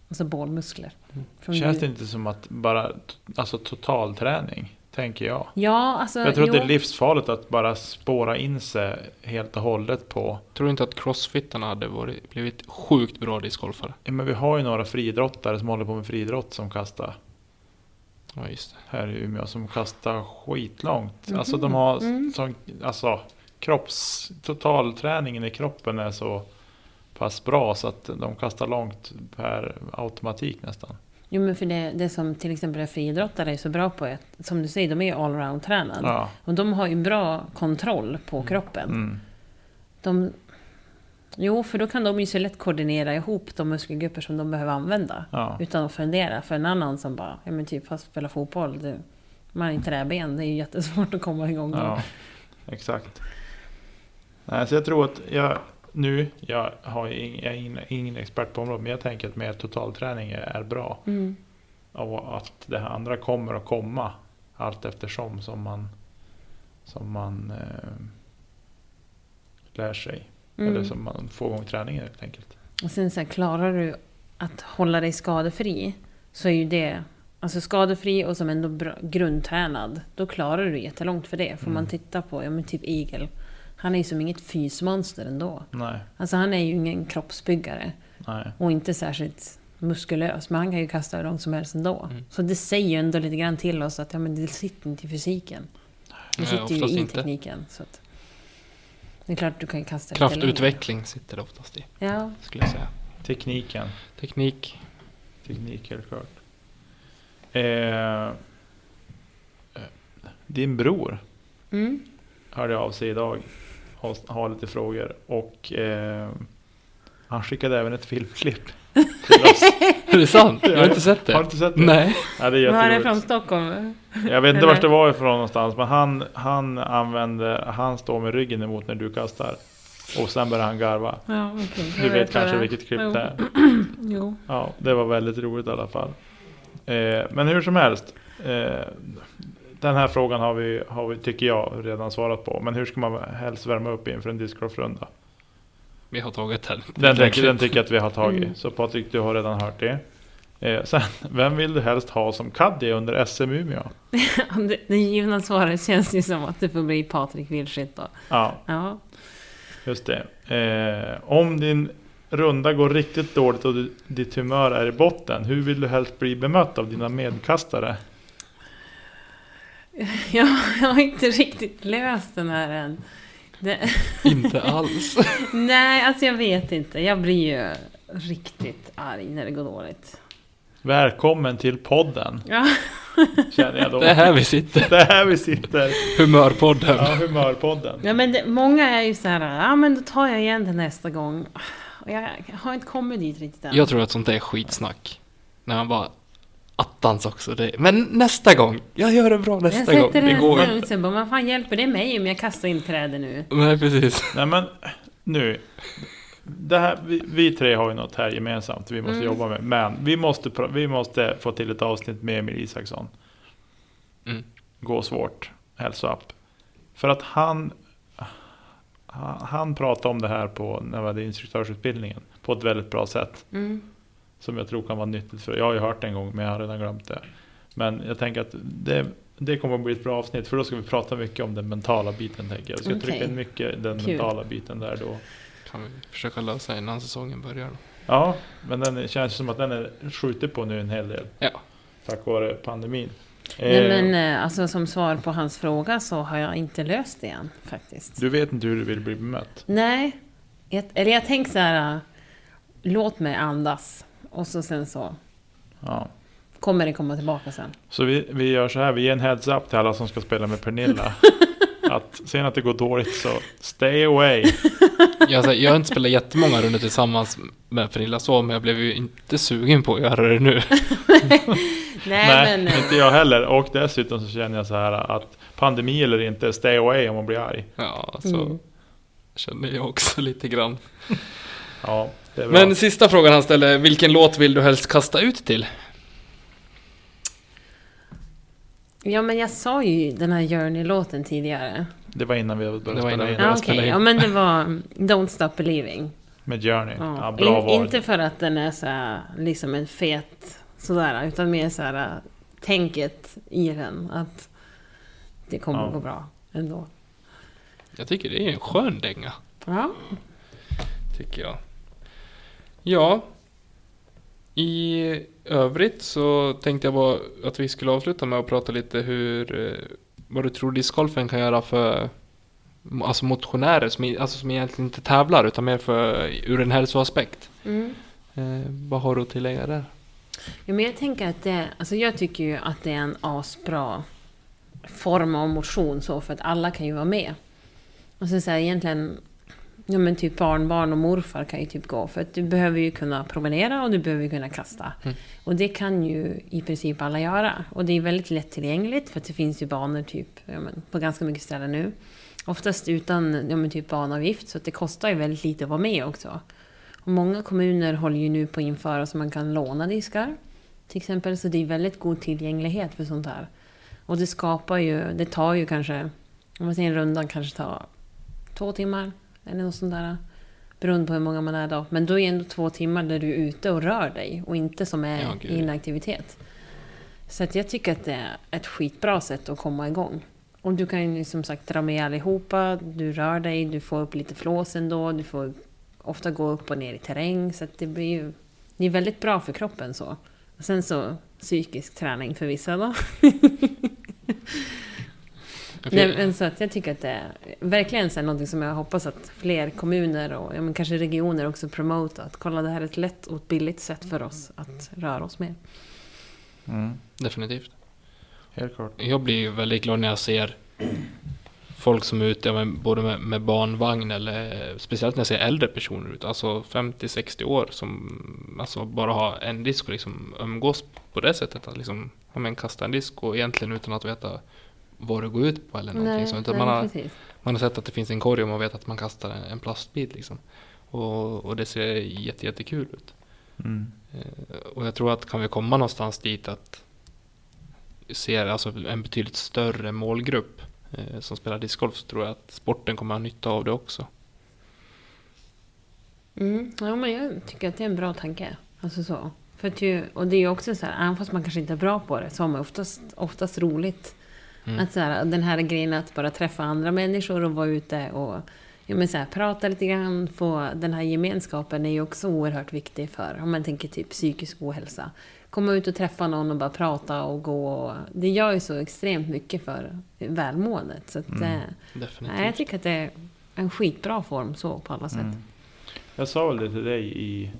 Alltså bålmuskler. Från Känns det inte som att bara, alltså totalträning, tänker jag. Ja, alltså... Jag tror att jo. det är livsfarligt att bara spåra in sig helt och hållet på... Tror du inte att crossfittarna hade varit, blivit sjukt bra discgolfare? Ja, men vi har ju några friidrottare som håller på med friidrott som kastar Ja, just det. här i Umeå som kastar skitlångt. Mhm. Alltså de har Mm. sån, alltså kropps, totalträningen i kroppen är så pass bra så att de kastar långt per automatik nästan. Jo men för det, det som till exempel friidrottare är så bra på, är som du säger, de är allround-tränade. Ja. Och de har ju bra kontroll på kroppen. Mm. De, jo, för då kan de ju så lätt koordinera ihop de muskelgrupper som de behöver använda. Ja. Utan att fundera. För en annan som bara, ja men typ fast spela fotboll, det, man har inte träben, det är ju jättesvårt att komma igång då. Ja, exakt. Nej, så jag tror att jag nu, jag, har ju ing, jag är ingen, ingen expert på området, men jag tänker att mer totalträning är, är bra. Mm. Och att det här andra kommer att komma allt eftersom som man, som man eh, lär sig. Mm. Eller som man får igång träningen helt enkelt. Och sen så här, klarar du att hålla dig skadefri så är ju det Alltså skadefri och som ändå bra, grundtränad, då klarar du jättelångt för det. Får Mm. man titta på, ja men typ Eagle, han är ju som inget fysmonster ändå. Nej, Alltså han är ju ingen kroppsbyggare nej. och inte särskilt muskulös, men han kan ju kasta hur långt som helst ändå. Mm. Så det säger ju ändå lite grann till oss att ja, men det sitter inte i fysiken. Det Nej, sitter ju oftast i inte. tekniken. Så att, Det är klart du kan kasta lite längre. Kraftutveckling sitter det oftast i, Ja. skulle jag säga. Tekniken. Teknik. Teknik helt klart. Eh, din bror Mm. hörde av sig idag. Har, har lite frågor. Och eh, han skickade även ett filmklipp till oss. [laughs] Är det sant? Jag har inte sett Har du det. inte sett det? Nej. Ja, det är Var är det jätteroligt. från Stockholm? Jag vet inte vart det var ifrån någonstans. Men han, han använde, han står med ryggen emot när du kastar. Och sen börjar han garva. Ja, okej. Du Jag vet kanske vilket klipp Jo. det är. [clears throat] Jo. Ja, det var väldigt roligt i alla fall. Eh, men hur som helst. Eh, den här frågan har vi, har vi, tycker jag, redan svarat på. Men hur ska man helst värma upp inför en discgolfrunda? Vi har tagit den. Den, tänker, den tycker jag att vi har tagit. Mm. Så Patrik, du har redan hört det. Eh, sen, vem vill du helst ha som caddy under SM Umeå? [laughs] Det, givna svaret känns ju som att det får bli Patrik Wilschitt då. Ja, Ja. just det. Eh, om din runda går riktigt dåligt och du, ditt humör är i botten. Hur vill du helst bli bemött av dina medkastare? Jag, [laughs] jag har inte riktigt löst den här än. Det, [laughs] Inte alls. nej, alltså jag vet inte. Jag blir ju riktigt arg när det går dåligt. Välkommen till podden, Ja, [laughs] känner jag då. Det är här vi sitter. Det är här vi sitter. Humörpodden. Ja, humörpodden. ja men det, många är ju så här, ja men då tar jag igen det nästa gång. Och jag, jag har inte kommit dit riktigt än. Jag tror att sånt där är skitsnack. När man bara attans också. Det, men nästa gång. Jag gör det bra jag nästa sätter gång. Det en går inte. förutsättning, bara, vad fan hjälper det mig om jag kastar in trädet nu? Nej, precis. Nej men nu. Det här, vi, vi tre har ju något här gemensamt vi måste Mm. jobba med. Men vi måste, vi måste få till ett avsnitt med Emil Isaksson. Mm. Gå svårt, hälsoapp. För att han, han, han pratade om det här på, när vi hade instruktörsutbildningen. På ett väldigt bra sätt. Mm. Som jag tror kan vara nyttigt för. Jag har ju hört det en gång men jag har redan glömt det. Men jag tänker att det, det kommer att bli ett bra avsnitt. För då ska vi prata mycket om den mentala biten tänker jag. Vi ska Okej. trycka in mycket i den Kul. mentala biten där då. Kan vi försöka lösa innan säsongen börjar. Ja, men den känns som att den är skjutit på nu en hel del. Ja. Tack vare pandemin. Nej, Eh, men eh, alltså, som svar på hans fråga så har jag inte löst det än faktiskt. Du vet inte hur du vill bli bemött. Nej, jag, eller jag tänker så här, äh, låt mig andas. Och så sen så Ja. kommer det komma tillbaka sen. Så vi, vi gör så här, vi ger en heads up till alla som ska spela med Pernilla. [laughs] att ser ni att det går dåligt så stay away. [laughs] Jag, säger, jag har inte spelat jättemånga runder tillsammans med Pernilla så, men jag blev ju inte sugen på att göra det nu. [laughs] Nej, Nej, men... eh, inte jag heller. Och dessutom så känner jag så här att pandemi eller inte, stay away om man blir arg. Ja, så Mm. känner jag också lite grann. Ja, det är bra. Men sista frågan han ställde, vilken låt vill du helst kasta ut till? Ja, men jag sa ju den här Journey-låten tidigare. Det var innan vi började Det var spela innan in. Ja, spela okej. in. Ja, men det var Don't Stop Believing. Med Journey. Ja, Ja. bra In, val. inte för att den är så här, liksom en fet sådär, utan mer så här tänket i den. Att det kommer Ja. att gå bra ändå. Jag tycker det är en skön dänga, Ja. tycker jag. Ja, i övrigt så tänkte jag bara att vi skulle avsluta med att prata lite hur, eh, vad du tror discgolfen kan göra för alltså motionärer som, alltså som egentligen inte tävlar utan mer för, ur en hälsoaspekt. Mm. Eh, vad har du att tillägga där? Ja, men jag tänker att det, alltså jag tycker ju att det är en asbra form av motion så för att alla kan ju vara med. Och så säga egentligen, ja men typ barnbarn och morfar kan ju typ gå för att du behöver ju kunna promenera och du behöver ju kunna kasta. Mm. Och det kan ju i princip alla göra. Och det är väldigt lättillgängligt för att det finns ju banor typ ja, men, på ganska mycket ställen nu. Oftast utan ja, men, typ banavgift så att det kostar ju väldigt lite att vara med också. Och många kommuner håller ju nu på att införa så man kan låna diskar. Till exempel, så det är väldigt god tillgänglighet för sånt här. Och det skapar ju, det tar ju kanske, om man säger en runda kanske tar två timmar eller något sånt där. Beroende på hur många man är då. Men då är det ändå två timmar där du är ute och rör dig och inte som är Ja, inaktivitet. Så att jag tycker att det är ett skitbra sätt att komma igång. Och du kan ju som sagt dra med allihopa, du rör dig, du får upp lite flås ändå, du får ofta gå upp och ner i terräng. Så det blir ju det är väldigt bra för kroppen så. Och sen så psykisk träning för vissa då. [laughs] Nej, men så att jag tycker att det är verkligen så här, någonting som jag hoppas att fler kommuner och ja, men kanske regioner också promotar. Att kolla, det här är ett lätt och billigt sätt för oss att röra oss mer. Mm. Definitivt. Helt klart. Jag blir ju väldigt glad när jag ser folk som är ute med, både med, med barnvagn eller speciellt när jag ser äldre personer ute, alltså 50-60 år som alltså bara har en disk och liksom umgås på det sättet. Att liksom ja, men kasta en disk och egentligen utan att veta vad det går ut på eller någonting Nej, sånt. Utan nej, man, har, precis. man har sett att det finns en korg och man vet att man kastar en, en plastbit liksom. Och, och det ser jätte, jättekul ut. Mm. Eh, Och jag tror att kan vi komma någonstans dit att se alltså en betydligt större målgrupp eh, som spelar discgolf så tror jag att sporten kommer ha nytta av det också. Mm. Ja, men jag tycker att det är en bra tanke. Alltså så. För att ju, och det är ju också så här, även fast man kanske inte är bra på det, så har man oftast, oftast roligt. Mm. Att så här, den här grejen att bara träffa andra människor och vara ute och ja, men så här, prata lite grann, få den här gemenskapen är ju också oerhört viktig för, om man tänker typ psykisk ohälsa. Komma ut och träffa någon och bara prata och gå. Och, det gör ju så extremt mycket för välmåendet. Så att, Mm. nej, jag tycker att det är en skitbra form så på alla sätt. Mm. Jag sa väl det till dig i...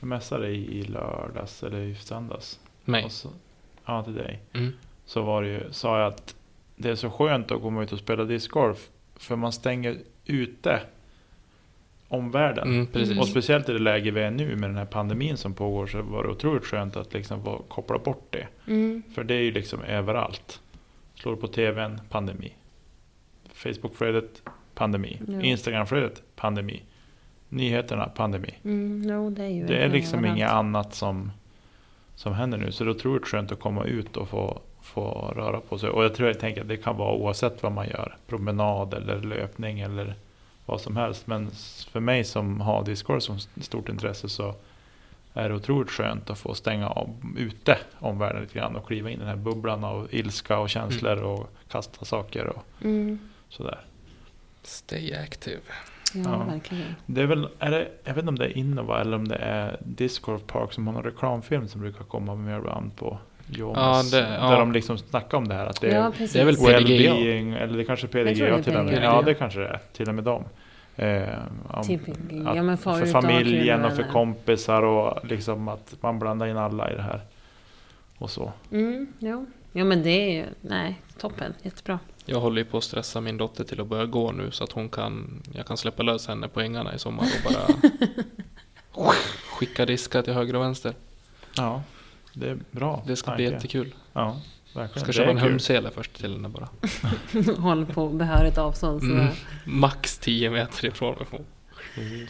Jag messade dig i lördags eller i söndags. Mig. Ja, till dig. Mm. Så var det ju, sa jag att det är så skönt att komma ut och spela discgolf. För man stänger ute omvärlden. Mm. Och speciellt i det läge vi är nu med den här pandemin som pågår så var det otroligt skönt att liksom få koppla bort det. Mm. För det är ju liksom överallt. Slår på tvn, pandemi. Facebookflödet, pandemi. Ja. Instagramflödet, pandemi. Nyheterna, pandemi. Mm, no, det är ju Det är liksom överallt. inget annat som, som händer nu. Så det är otroligt skönt att komma ut och få, få röra på sig. Och jag tror jag tänker att det kan vara oavsett vad man gör. Promenad eller löpning eller vad som helst. Men för mig som har discgolf som stort intresse så är det otroligt skönt att få stänga av ute omvärlden lite grann och kliva in i den här bubblan av ilska och känslor och kasta saker och Mm. sådär. Stay active. Ja, Ja. verkligen. Det är väl, är det, jag vet inte om det är Innova eller om det är Discord Park som har någon reklamfilm som brukar komma med ibland på Jonas. Ja, det- Där ja. de liksom snackar om det här. Att det Ja, är precis. det är väl well-being, eller det kanske är är till och med. Ja, det kanske det är. Till och med dem. Eh, om, Typ, att ja, för familjen och för kompisar och liksom att man blandar in alla i det här. Och så. Mm, jo. Ja, men det är ju... Nej, toppen. Jättebra. Jag håller ju på att stressa min dotter till att börja gå nu så att hon kan, jag kan släppa lös henne på ängarna i sommar och bara [laughs] skicka diskar till höger och vänster. Ja, det är bra. Det ska tanke. bli jättekul. Ja, verkligen. ska köpa en humsele först till henne bara. [laughs] Håller på behörigt avstånd. Mm. Max 10 meter ifrån mig.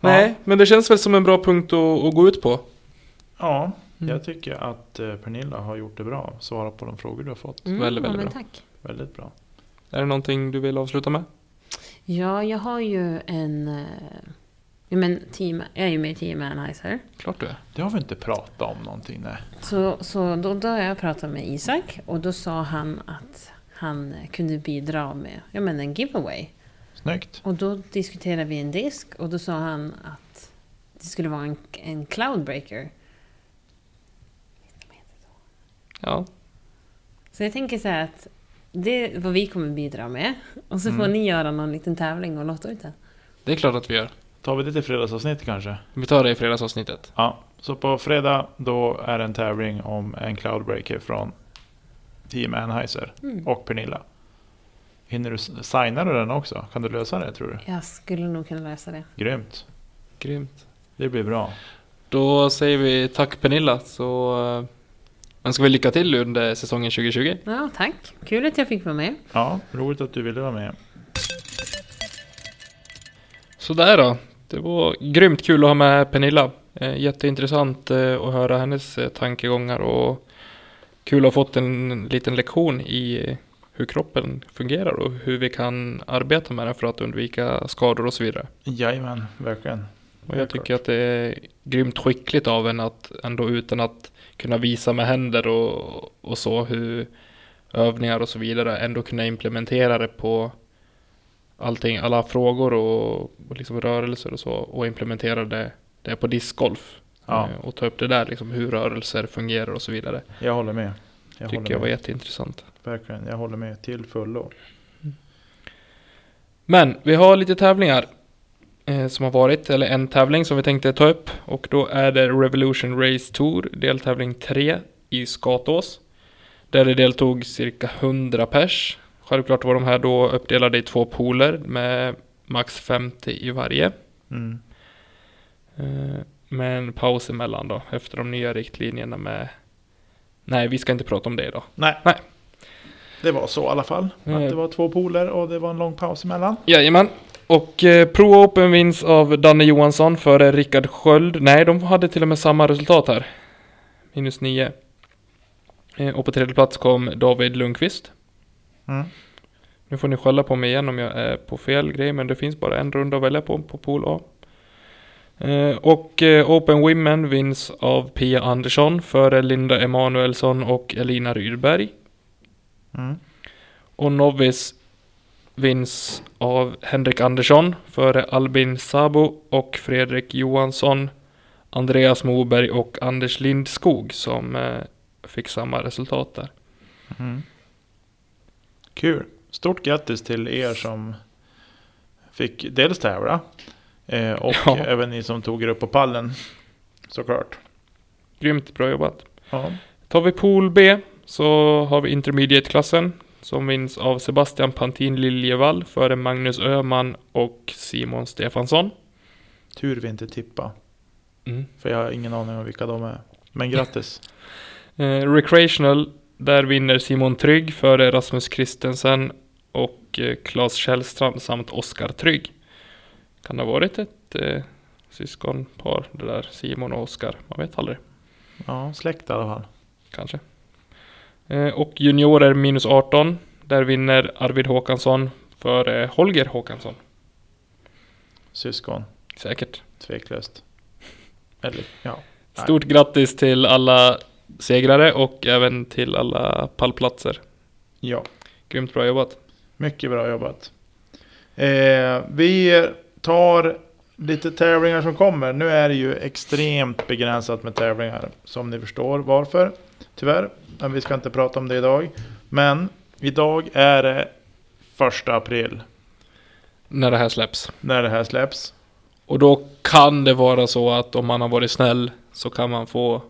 Nej, men det känns väl som en bra punkt att, att gå ut på. Ja, Mm. jag tycker att eh, Pernilla har gjort det bra. Svarat på de frågor du har fått. Mm, Väldigt, ja, väldigt men bra. tack. Väldigt bra. Är det någonting du vill avsluta med? Ja, jag har ju en... Ja, men team, jag är ju med i Team Anheuser. Klart du är. Det har vi inte pratat om någonting. Nej. Så, så då, då har jag pratat med Isak och då sa han att han kunde bidra med ja, men en giveaway. Snyggt. Och då diskuterade vi en disk och då sa han att det skulle vara en, en cloudbreaker. Ja, Så jag tänker så här att det är vad vi kommer bidra med. Och så får Mm. ni göra någon liten tävling och lotta ut den. det är klart att vi gör. Tar vi det till fredagsavsnitt kanske? Vi tar det i fredagsavsnittet. Ja, så på fredag då är det en tävling om en cloudbreaker från Team Anheuser Mm. och Pernilla. Hinner du signa den också? Kan du lösa det tror du? Jag skulle nog kunna lösa det. Grymt. Grymt. Det blir bra. Då säger vi tack Pernilla så uh, önskar vi lycka till under säsongen 2020. Ja, tack. Kul att jag fick vara med. Ja, roligt att du ville vara med. Sådär då. Det var grymt kul att ha med Pernilla. Eh, jätteintressant eh, att höra hennes eh, tankegångar och kul att ha fått en liten lektion i hur kroppen fungerar och hur vi kan arbeta med den för att undvika skador och så vidare. Jajamän, verkligen. Och jag tycker att det är grymt skickligt av en att ändå utan att kunna visa med händer och, och så hur övningar och så vidare ändå kunna implementera det på allting, alla frågor och, och liksom rörelser och så och implementera det, det på discgolf. Ja. Eh, Och ta upp det där liksom hur rörelser fungerar och så vidare. Jag håller med. Jag tycker håller jag var med. jätteintressant. verkligen. Jag håller med till fullo. Men vi har lite tävlingar eh, som har varit, eller en tävling som vi tänkte ta upp. Och då är det Revolution Race Tour, deltävling 3 i Skatås. Där det deltog cirka 100 pers. Självklart var de här då uppdelade i två pooler med max 50 i varje. Mm. Eh, med en paus emellan då, efter de nya riktlinjerna med... Nej, vi ska inte prata om det idag. Nej. Nej. Det var så i alla fall. Att Eh. det var två poler och det var en lång paus emellan. Jajamän. Och eh, Pro Open vinns av Danne Johansson före Rickard Sköld. Nej, de hade till och med samma resultat här. Minus 9. Eh, och på tredje plats kom David Lundqvist. Mm. Nu får ni skälla på mig igen om jag är på fel grej, men det finns bara en runda att välja på, på Pool A. Eh, och eh, Open Women vinns av Pia Andersson före Linda Emanuelsson och Elina Rydberg. Mm. Och Novice vinns av Henrik Andersson före Albin Sabo och Fredrik Johansson, Andreas Moberg och Anders Lindskog som eh, fick samma resultat där. Mm. Kul. Stort grattis till er som fick dels tävla eh, och Ja. även ni som tog er upp på pallen. Såklart. Grymt bra jobbat. Ja. Tar vi Pool B så har vi Intermediate-klassen som vinns av Sebastian Pantin Liljevall före Magnus Öhman och Simon Stefansson. Tur vi inte tippa. Mm. För jag har ingen aning om vilka de är. Men grattis. [laughs] Eh, recreational, där vinner Simon Trygg före Rasmus Christensen och eh, Claes Källstrand samt Oskar Trygg. Kan det ha varit ett eh, syskonpar, det där Simon och Oskar? Man vet aldrig, Ja, släkt i alla fall. kanske. Eh, och juniorer minus 18, där vinner Arvid Håkansson före Holger Håkansson. Syskon. Säkert. Tveklöst. Eller ja. Nej. Stort grattis till alla segrare och även till alla pallplatser. Ja. Grymt bra jobbat. Mycket bra jobbat. Eh, vi tar lite tävlingar som kommer. Nu är det ju extremt begränsat med tävlingar. Som ni förstår varför. Tyvärr. Men vi ska inte prata om det idag. Men idag är det första april. När det här släpps. När det här släpps. Och då kan det vara så att om man har varit snäll så kan man få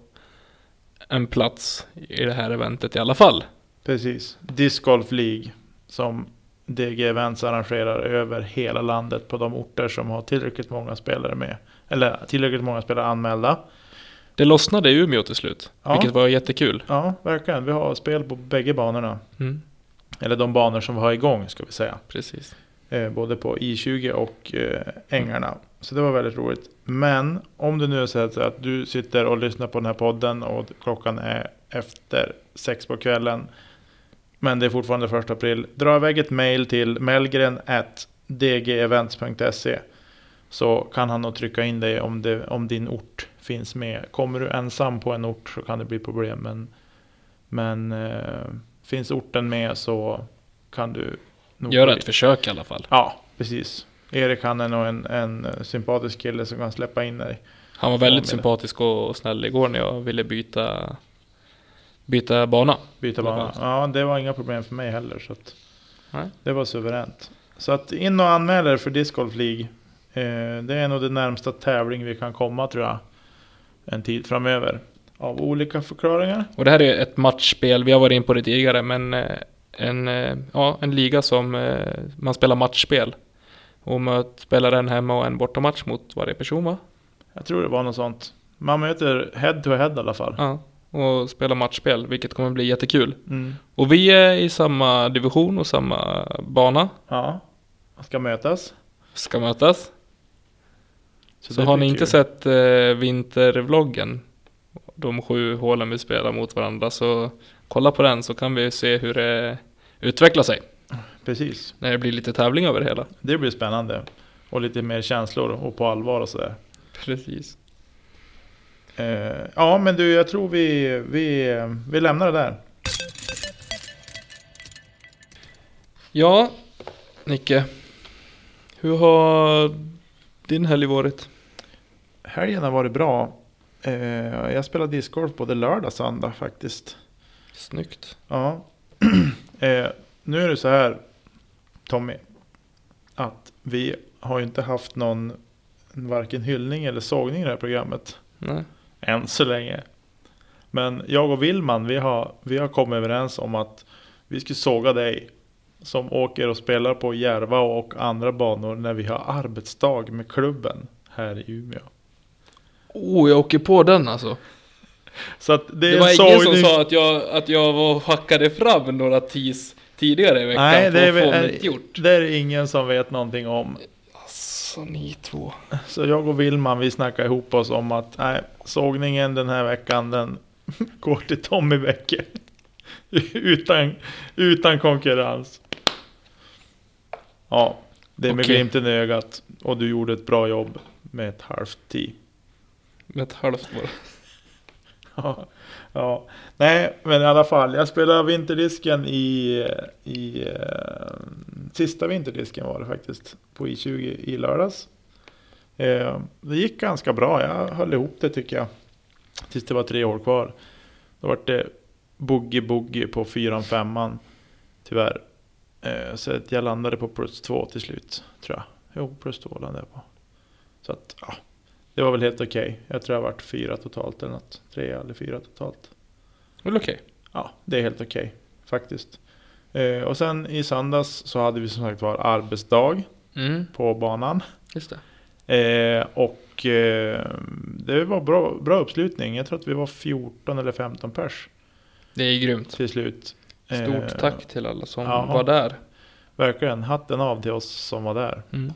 en plats i det här eventet i alla fall. Precis. Disc Golf League. Som DG Events arrangerar över hela landet på de orter som har tillräckligt många spelare med. Eller tillräckligt många spelare anmälda. Det lossnade i Umeå till slut, Ja. vilket var jättekul. Ja, verkligen. Vi har spel på bägge banorna. Mm, Eller de banor som vi har igång ska vi säga. precis. Eh, både på I20 och eh, Ängarna. Så det var väldigt roligt. Men om du nu säger att du sitter och lyssnar på den här podden och klockan är efter sex på kvällen. Men det är fortfarande första april. Dra iväg ett mail till melgren dgevents.se Så kan han nog trycka in dig om, det, om din ort finns med. Kommer du ensam på en ort så kan det bli problem. Men, men eh, finns orten med så kan du nog Göra ett försök i alla fall. Ja, precis. Erik han är nog en, en sympatisk kille som kan släppa in dig. Han var väldigt sympatisk och snäll igår när jag ville byta, byta bana. Byta bana. Ja, det var inga problem för mig heller. Så att det var suveränt. Så att in och anmäl er för Disc Golf League. Eh, det är nog det närmsta tävling vi kan komma tror jag. En tid framöver. Av olika förklaringar. Och det här är ett matchspel, vi har varit in på det tidigare, men eh, en, eh, ja, en liga som man spelar matchspel. Och man spelar en hemma och en bortamatch mot varje person va? Jag tror det var något sånt. Man möter head to head i alla fall. Ja. Och spelar matchspel, vilket kommer bli jättekul. Mm. Och vi är i samma division och samma bana. Ja. Ska mötas. Ska mötas. Så, det har ni inte kul. sett eh, vintervloggen, de sju hålen vi spelar mot varandra, så kolla på den så kan vi se hur det utvecklar sig. Precis. När det blir lite tävling över det hela. Det blir spännande. Och lite mer känslor och på allvar och sådär. Precis. Eh, ja, men du, jag tror vi, vi, vi lämnar det där. Ja, Nicke. Hur har din helg varit? Helgen har varit bra. Eh, jag spelade discgolf både lördag och söndag faktiskt. Snyggt. Ja, [clears throat] eh, nu är det så här Tommy. Att vi har ju inte haft någon varken hyllning eller sågning i det här programmet. Nej. Än så länge. Men jag och Willman, vi har, vi har kommit överens om att vi ska såga dig. Som åker och spelar på Järva och andra banor när vi har arbetsdag med klubben här i Umeå. Oh, jag åker på den alltså. Så det, Det var en ingen som sa att jag, att jag var hackade fram några tis tidigare i veckan Nej, det är, är, gjort. det är ingen som vet någonting om. Alltså ni två. Så jag och Willman, vi snackar ihop oss om att nej, sågningen den här veckan, den [laughs] går till Tommy Bäcke. [laughs] utan, utan konkurrens. Ja, det är med glimten i ögat. Och du gjorde ett bra jobb med ett halvt tee. Med ett halvt bara. [laughs] Ja, ja. Nej, men i alla fall. Jag spelade vinterdisken i, i eh, sista vinterdisken var det faktiskt. På I20 i lördags. Eh, det gick ganska bra. Jag höll ihop det tycker jag. Tills det var tre år kvar. Då var det boogie-boogie på fyran, femman. Tyvärr. Eh, så att jag landade på plus två till slut. Tror jag. Jo, plus två landade jag på. Så att, ja. Det var väl helt okej. Jag tror jag varit fyra totalt eller något. Tre eller fyra totalt. Väl okej. Ja, det är helt okej faktiskt. Eh, och sen i söndags så hade vi som sagt var arbetsdag Mm, på banan. just det. Eh, och eh, det var bra, bra uppslutning. Jag tror att vi var 14 eller 15 pers Det är grymt. till slut. Eh, Stort tack till alla som ja. var där. Verkligen, hatten av till oss som var där. Mm.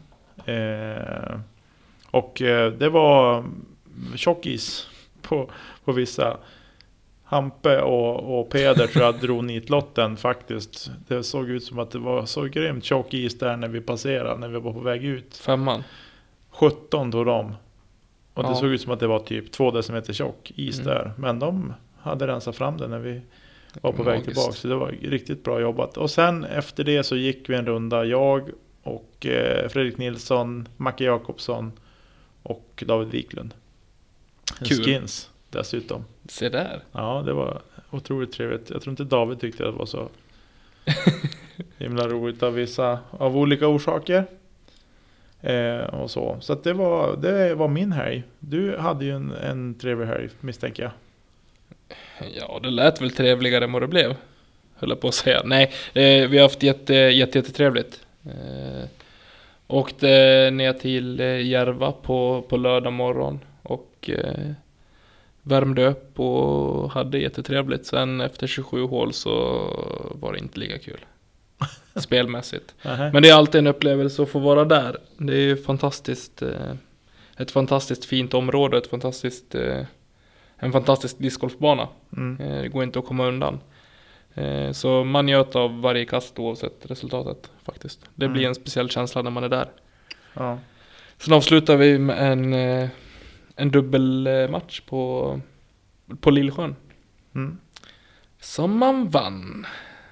Och eh, det var tjockis på, på vissa. Hampe och, och Peder tror jag [laughs] drog nitlotten faktiskt. Det såg ut som att det var så grymt tjock is där när vi passerade, när vi var på väg ut. Femman. 17 tog de. Och det Ja. såg ut som att det var typ två decimeter tjock is Mm. där. Men de hade rensat fram det när vi var på väg Magiskt. tillbaka. Så det var riktigt bra jobbat. Och sen efter det så gick vi en runda. Jag och eh, Fredrik Nilsson, Macke Jakobsson och David Wiklund. Kul. Skins dessutom. Se där. Ja, det var otroligt trevligt. Jag tror inte David tyckte att det var så [laughs] himla roligt av vissa, av olika orsaker. Eh, och så. Så det var, det var min helg. Du hade ju en, en trevlig helg misstänker jag. Ja, det lät väl trevligare än vad det blev. Höll jag på att säga. Nej, eh, vi har haft jätte, jätte, jättetrevligt. Eh, åkte ner till eh, Järva på, på lördag morgon och eh, värmde upp och hade jättetrevligt. Sen efter 27 hål så var det inte lika kul. [laughs] Spelmässigt. Men det är alltid en upplevelse att få vara där. Det är ju fantastiskt. Eh, ett fantastiskt fint område, ett fantastiskt, eh, en fantastisk discgolfbana. Mm. Eh, Det går inte att komma undan. Eh, Så man njöt av varje kast oavsett resultatet faktiskt. Det blir Mm. en speciell känsla när man är där. Ja. Sen avslutar vi med en, eh, en dubbelmatch på, på Lillsjön. Mm. Som man vann.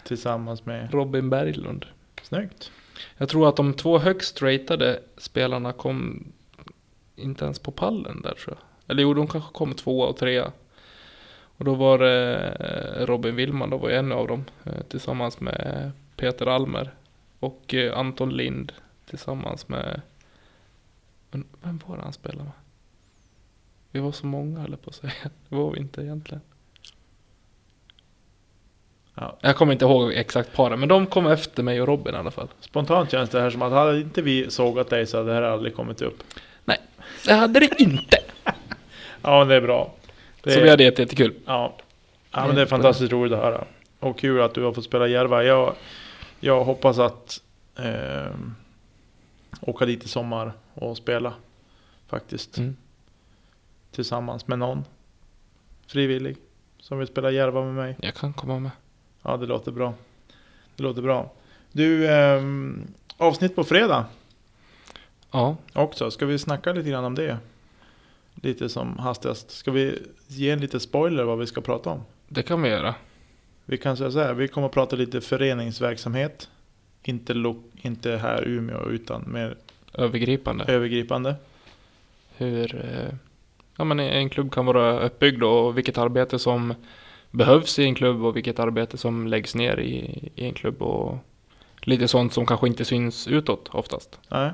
Tillsammans med... Robin Berglund. Snyggt. Jag tror att de två högst ratade spelarna kom inte ens på pallen där tror jag. Eller jo, de kanske kom tvåa och trea. Och då var det eh, Robin Willman, då var ju en av dem. eh, Tillsammans med Peter Almer. Och eh, Anton Lind tillsammans med... Vem var det han spelade med? Vi var så många höll jag på att säga. [laughs] Det var vi inte egentligen. Ja. Jag kommer inte ihåg exakt paren, men de kom efter mig och Robin i alla fall. Spontant känns det här som att hade inte vi sågat dig så hade det här aldrig kommit upp. Det hade det inte! [laughs] Ja, men det är bra. Det Så vi hade jätte- jättekul. Ja. ja, men det är fantastiskt roligt att höra. Och kul att du har fått spela Järva. Jag, jag hoppas att eh, åka dit i sommar och spela. Faktiskt. Mm. Tillsammans med någon. Frivillig. Som vill spela Järva med mig. Jag kan komma med. Ja, det låter bra. Det låter bra. Du, ehm, avsnitt på fredag Ja, också. Ska vi snacka lite grann om det? Lite som hastigast. Ska vi ge en lite spoiler vad vi ska prata om? det kan vi göra. Vi kan säga så här, vi kommer att prata lite föreningsverksamhet. Inte, lo- inte här i Umeå utan mer Övergripande. övergripande. Hur eh, ja, men en klubb kan vara uppbyggd och vilket arbete som behövs i en klubb och vilket arbete som läggs ner i, i en klubb och lite sånt som kanske inte syns utåt oftast. Nej,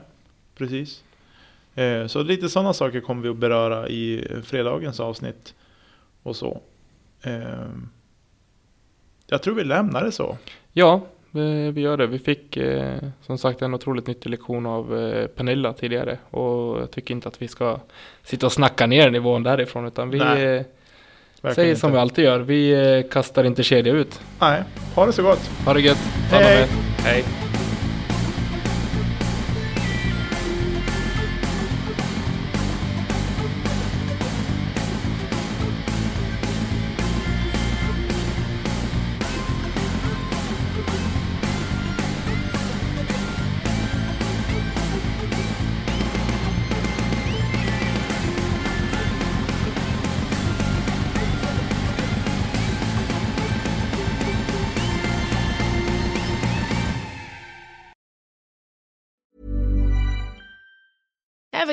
precis. Eh, så lite sådana saker kommer vi att beröra i fredagens avsnitt och så. Eh, jag tror vi lämnar det så. Ja, vi, gör det. Vi fick eh, som sagt en otroligt nyttig lektion av eh, Pernilla tidigare och jag tycker inte att vi ska sitta och snacka ner nivån därifrån utan vi Nej, eh, säger som vi alltid gör. Vi eh, kastar inte kedja ut. Nej, ha det så gott. Ha det gött. Hej. Hej.